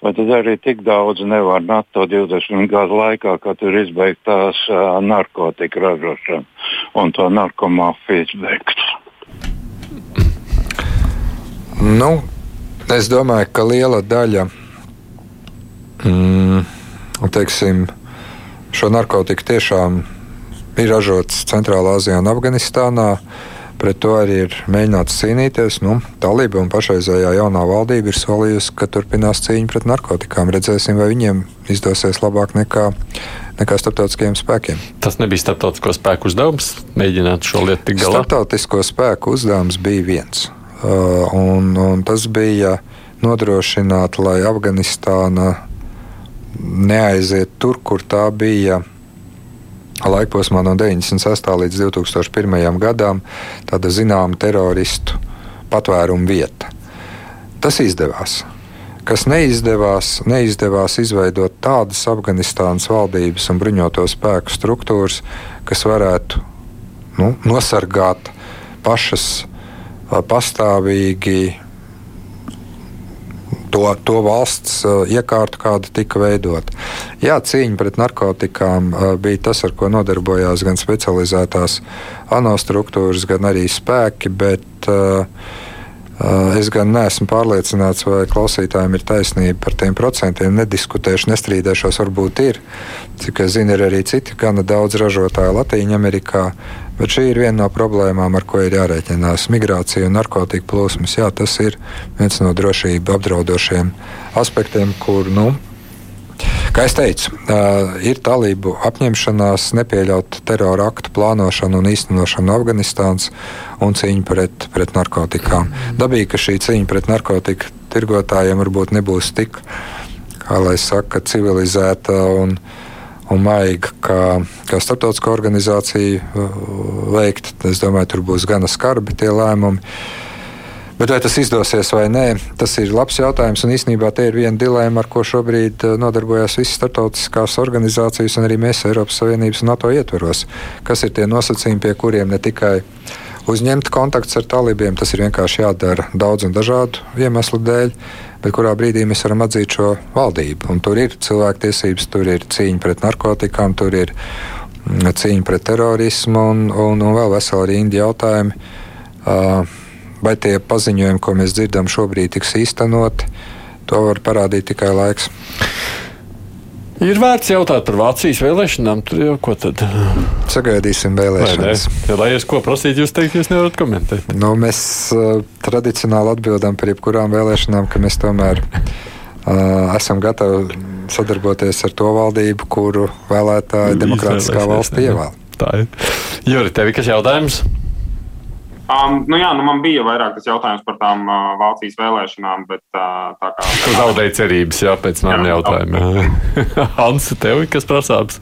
Vai tad arī tik daudz nevar NATO 20 gadu laikā, kad ir izbeigtās uh, narkotika ražošana un to narkomāfiju izbeigt? Nu, es domāju, ka liela daļa mm, teiksim, šo narkotiku tiešām ir ražots Centrālā Azijā un Afganistānā. Pret to arī ir mēģināts cīnīties. Nu, Talība un pašreizējā jaunā valdība ir solījusi, ka turpinās cīņu pret narkotikām. Redzēsim, vai viņiem izdosies labāk nekā, nekā starptautiskajiem spēkiem. Tas nebija starptautisko spēku uzdevums mēģināt šo lietu tikt galā. Starptautisko spēku uzdevums bija viens. Uh, un, un tas bija nodrošināt, lai Afganistāna neaiziet tur, kur tā bija laikposmā no 96. līdz 2001. gadam tāda zināma teroristu patvērumu vieta. Tas izdevās. Kas neizdevās, neizdevās izveidot tādas Afganistānas valdības un bruņoto spēku struktūras, kas varētu nu, nosargāt pašas pastāvīgi to, to valsts uh, iekārtu, kāda tika veidota. Jā, cīņa pret narkotikām uh, bija tas, ar ko nodarbojās gan specializētās ANO struktūras, gan arī spēki, bet uh, Es gan neesmu pārliecināts, vai klausītājiem ir taisnība par tiem procentiem. Nediskutēšu, nestrīdēšos, varbūt ir. Cik es zinu, ir arī citi gana daudz ražotāju Latvijā, Amerikā. Bet šī ir viena no problēmām, ar ko ir jārēķinās. Migrācija un narkotika plūsmas. Jā, tas ir viens no drošību apdraudošiem aspektiem, kur nu, Kā jau teicu, ir talību apņemšanās nepieļaut terora aktu plānošanu un īstenošanu no Afganistānas un cīņu pret, pret narkotikām. Dabīgi, ka šī cīņa pret narkotiku tirgotājiem varbūt nebūs tik, kā lai saka, civilizēta un, un maiga, kā, kā starptautiskā organizācija veikt. Es domāju, tur būs gana skarbi tie lēmumi. Bet vai tas izdosies vai nē, tas ir labs jautājums. Un īsnībā tie ir viena dilēma, ar ko šobrīd eh, nodarbojas visas starptautiskās organizācijas un arī mēs Eiropas Savienības un NATO ietveros. Kas ir tie nosacījumi, pie kuriem ne tikai uzņemt kontakts ar talībiem, tas ir vienkārši jādara daudz un dažādu iemeslu dēļ, bet kurā brīdī mēs varam atzīt šo valdību. Un tur ir cilvēktiesības, tur ir cīņa pret narkotikām, tur ir mm, cīņa pret terorismu un, un, un vēl vesela rinda jautājumu. Uh, Vai tie paziņojumi, ko mēs dzirdam šobrīd, tiks īstenoti, to var parādīt tikai laiks. Ir vērts jautāt par Vācijas vēlēšanām. Tur jau ko tad? Sagaidīsim vēlēšanas. Ja, lai es ko prasītu, jūs teikt, jūs nevarat komentēt. Nu, mēs uh, tradicionāli atbildam par jebkurām vēlēšanām, ka mēs tomēr uh, esam gatavi sadarboties ar to valdību, kuru vēlētāji demokrātiskā valsts ievēl. Tā ir. Juri, tev ir kas jautājums? Um, nu jā, nu man bija vairāk tas jautājums par tām uh, Vācijas vēlēšanām, bet uh, tā kā. Tu zaudēji cerības, jā, pēc maniem jautājumiem. [laughs] Hans, tev ir kas prasāms?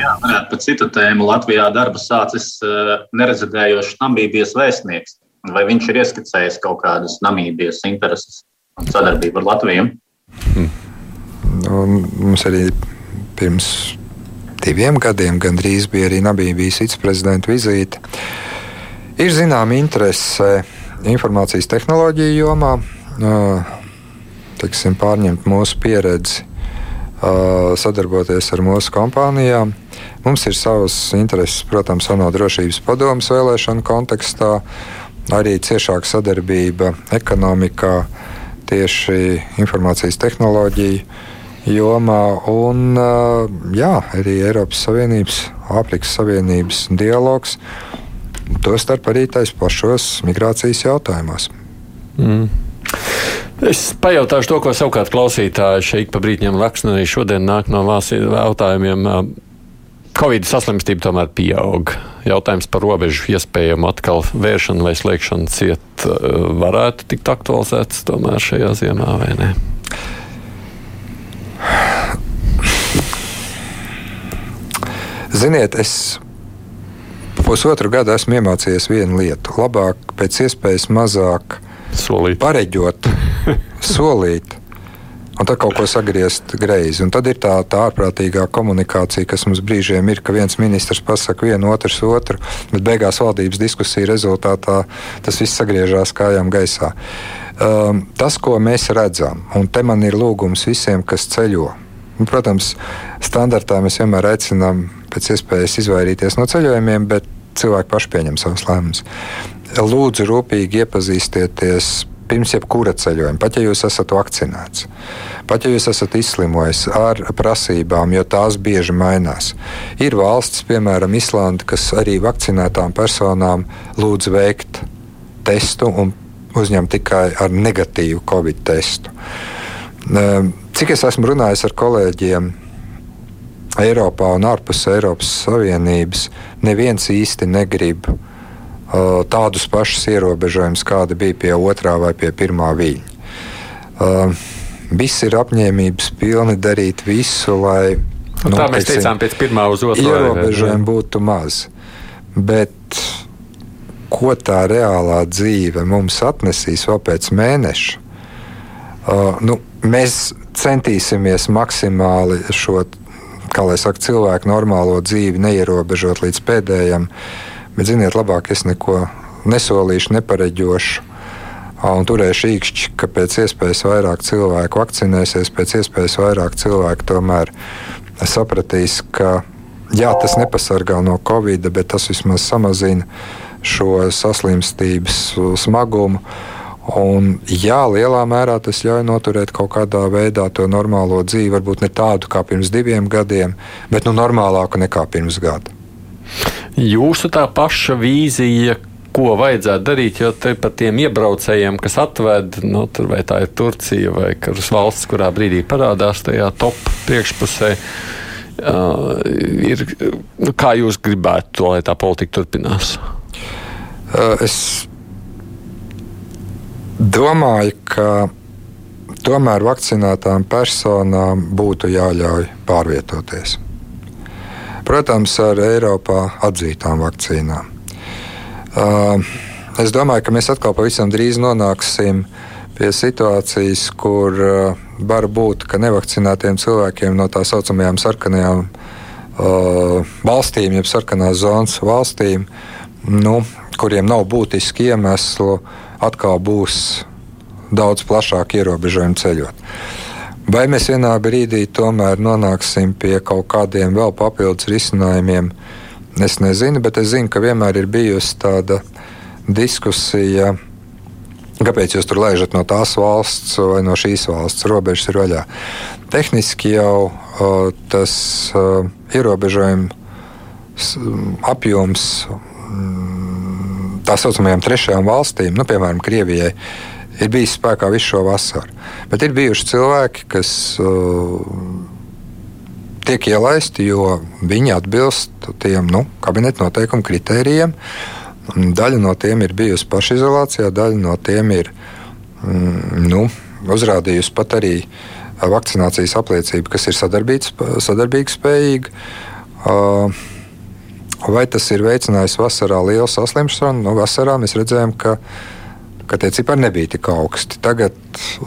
Jā, varētu par citu tēmu. Latvijā darbu sācis uh, nerezidējošs Namībijas vēstnieks. Vai viņš ir ieskicējis kaut kādas Namībijas intereses un sadarbību ar Latviju? Hmm. Nu, mums arī pirms diviem gadiem gandrīz bija arī Namībijas viceprezidenta vizīte. Ir zināma interese informācijas tehnoloģiju jomā, teiksim, pārņemt mūsu pieredzi, sadarboties ar mūsu kompānijām. Mums ir savas intereses, protams, ANO drošības padomus vēlēšanu kontekstā, arī ciešāka sadarbība ekonomikā, tieši informācijas tehnoloģiju jomā, un jā, arī Eiropas Savienības, Āfrikas Savienības dialogs Tostarp arī tais pašos migrācijas jautājumos. Mm. Es pajautāšu to, ko savukārt klausītāji šeit pa brītņiem raksta, arī šodien nāk no jautājumiem. Covid saslimstība tomēr pieaug. Jautājums par robežu iespējamu atkal vēršanu vai slēgšanu ciet varētu tikt aktualizēts tomēr šajā ziemā vai ne? Ziniet, es pusotru gadu esmu iemācījies vienu lietu. Labāk, pēc iespējas mazāk solīt. pareģot, [laughs] solīt. Un tad kaut ko sagriezt greizi. Un tad ir tā, tā ārprātīgā komunikācija, kas mums brīžiem ir, ka viens ministrs pasakā vienu, otrs otru, bet beigās valdības diskusija rezultātā tas viss sagriežās kājām gaisā. Um, tas, ko mēs redzam, un te man ir lūgums visiem, kas ceļo. Un, protams, standartā mēs vienmēr aicinām pēc iespējas izvairīties no ceļojumiem, bet cilvēki paši pieņem savus lēmumus. Lūdzu, rūpīgi iepazīstieties pirms jebkura ceļojuma, pat ja jūs esat vakcinēts, pat ja jūs esat izslimojis ar prasībām, jo tās bieži mainās. Ir valsts, piemēram, Islanda, kas arī vakcinētām personām lūdz veikt testu un uzņemt tikai ar negatīvu covid testu. Ehm, cik es esmu runājis ar kolēģiem Eiropā un ārpus Eiropas Savienības neviens īsti negrib uh, tādus pašus ierobežojumus, kādi bija pie otrā vai pie pirmā viļņa. Uh, Visi ir apņēmības pilni darīt visu, lai nu, tā mēs teiksim, teicām, pēc pirmā uz otru ierobežojumu būtu maz. Bet ko tā reālā dzīve mums atnesīs vēl pēc mēneša? Uh, nu, mēs centīsimies maksimāli šo kā lai saka, cilvēku normālo dzīvi neierobežot līdz pēdējiem. Bet, ziniet, labāk es neko nesolīšu, nepareģošu. Un turēšu īkšķi, ka pēc iespējas vairāk cilvēku vakcinēsies, pēc iespējas vairāk cilvēku tomēr sapratīs, ka jā, tas nepasargā no covid, bet tas vismaz samazina šo saslimstības smagumu. Un, jā, lielā mērā tas ļauj noturēt kaut kādā veidā to normālo dzīvi, varbūt ne tādu kā pirms diviem gadiem, bet nu, normālāku nekā pirms gada. Jūsu tā paša vīzija, ko vajadzētu darīt, jo te par tiem iebraucējiem, kas atved, nu, tur vai tā ir Turcija vai kuras valsts, kurā brīdī parādās tajā top priekšpusē. Uh, ir, nu, kā jūs gribētu to, lai tā politika turpinās? Es domāju, ka tomēr vakcinētām personām būtu jāļauj pārvietoties. Protams, ar Eiropā atzītām vakcīnām. Es domāju, ka mēs atkal pavisam drīz nonāksim pie situācijas, kur var būt, ka nevakcinētiem cilvēkiem no tā saucamajām sarkanajām valstīm, jeb sarkanās zonas valstīm, nu, kuriem nav būtiski iemesli, atkal būs daudz plašāk ierobežojumi ceļot. Vai mēs vienā brīdī tomēr nonāksim pie kaut kādiem vēl papildus risinājumiem? Es nezinu, bet es zinu, ka vienmēr ir bijusi tāda diskusija. Kāpēc jūs tur laižat no tās valsts vai no šīs valsts? Robežas ir vaļā. Tehniski jau uh, tas uh, ierobežojums apjoms tā saucamajām trešajām valstīm, nu, piemēram, Krievijai, ir bijis spēkā visu šo vasaru. Bet ir bijuši cilvēki, kas uh, tiek ielaisti, jo viņi atbilst tiem nu, kabineta noteikumu kritērijiem. Daļa no tiem ir bijusi pašizolācijā, daļa no tiem ir mm, nu, uzrādījusi pat arī vakcinācijas apliecību, kas ir sadarbības spējīga. Uh, Vai tas ir veicinājis vasarā lielu saslimšanu? Nu, vasarā mēs redzējām, ka, ka tie cipari nebija tik augsti. Tagad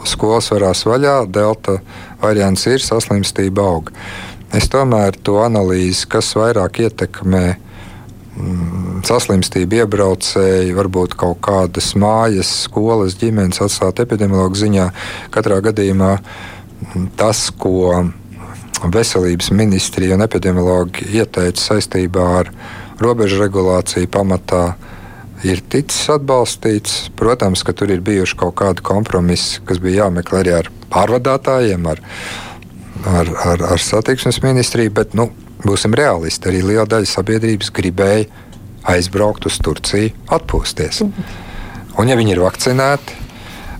skolas varās vaļā, delta variants ir, saslimstība aug. Es tomēr to analīzi, kas vairāk ietekmē mm, saslimstību iebraucēji, varbūt kaut kādas mājas, skolas, ģimenes atstāt epidemiologu ziņā. Katrā gadījumā tas, ko veselības ministrija un epidemiologi ieteica saistībā ar robežu regulāciju pamatā ir ticis atbalstīts. Protams, ka tur ir bijuši kaut kādi kompromisi, kas bija jāmeklē arī ar pārvadātājiem, ar, ar, ar, ar satiksmes ministriju, bet nu, būsim realisti. Arī liela daļa sabiedrības gribēja aizbraukt uz Turciju, atpūsties. Un, ja viņi ir vakcinēti,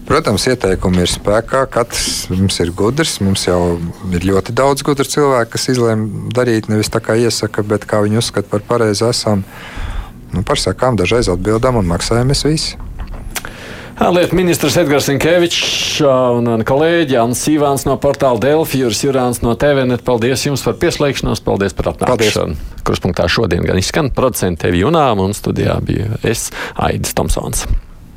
Protams, ieteikumi ir spēkā. Katrs mums ir gudrs. Mums jau ir ļoti daudz gudru cilvēku, kas izlēma darīt nevis tā, kā iesaka, bet kā viņi uzskata par pareizi esam. Nu, par sakām dažreiz atbildam un maksājam mēs visi. Lietu ministrs Edgars Inkevičs un kolēģi Anna Sīvāns no portāla Delfi, Juris Jurāns no TVNet. Paldies jums par pieslēgšanos, paldies par atnākšanu. Kruspunktā šodien gan izskan producenti tevi Junām un studijā bija es, Aidis Tomsons.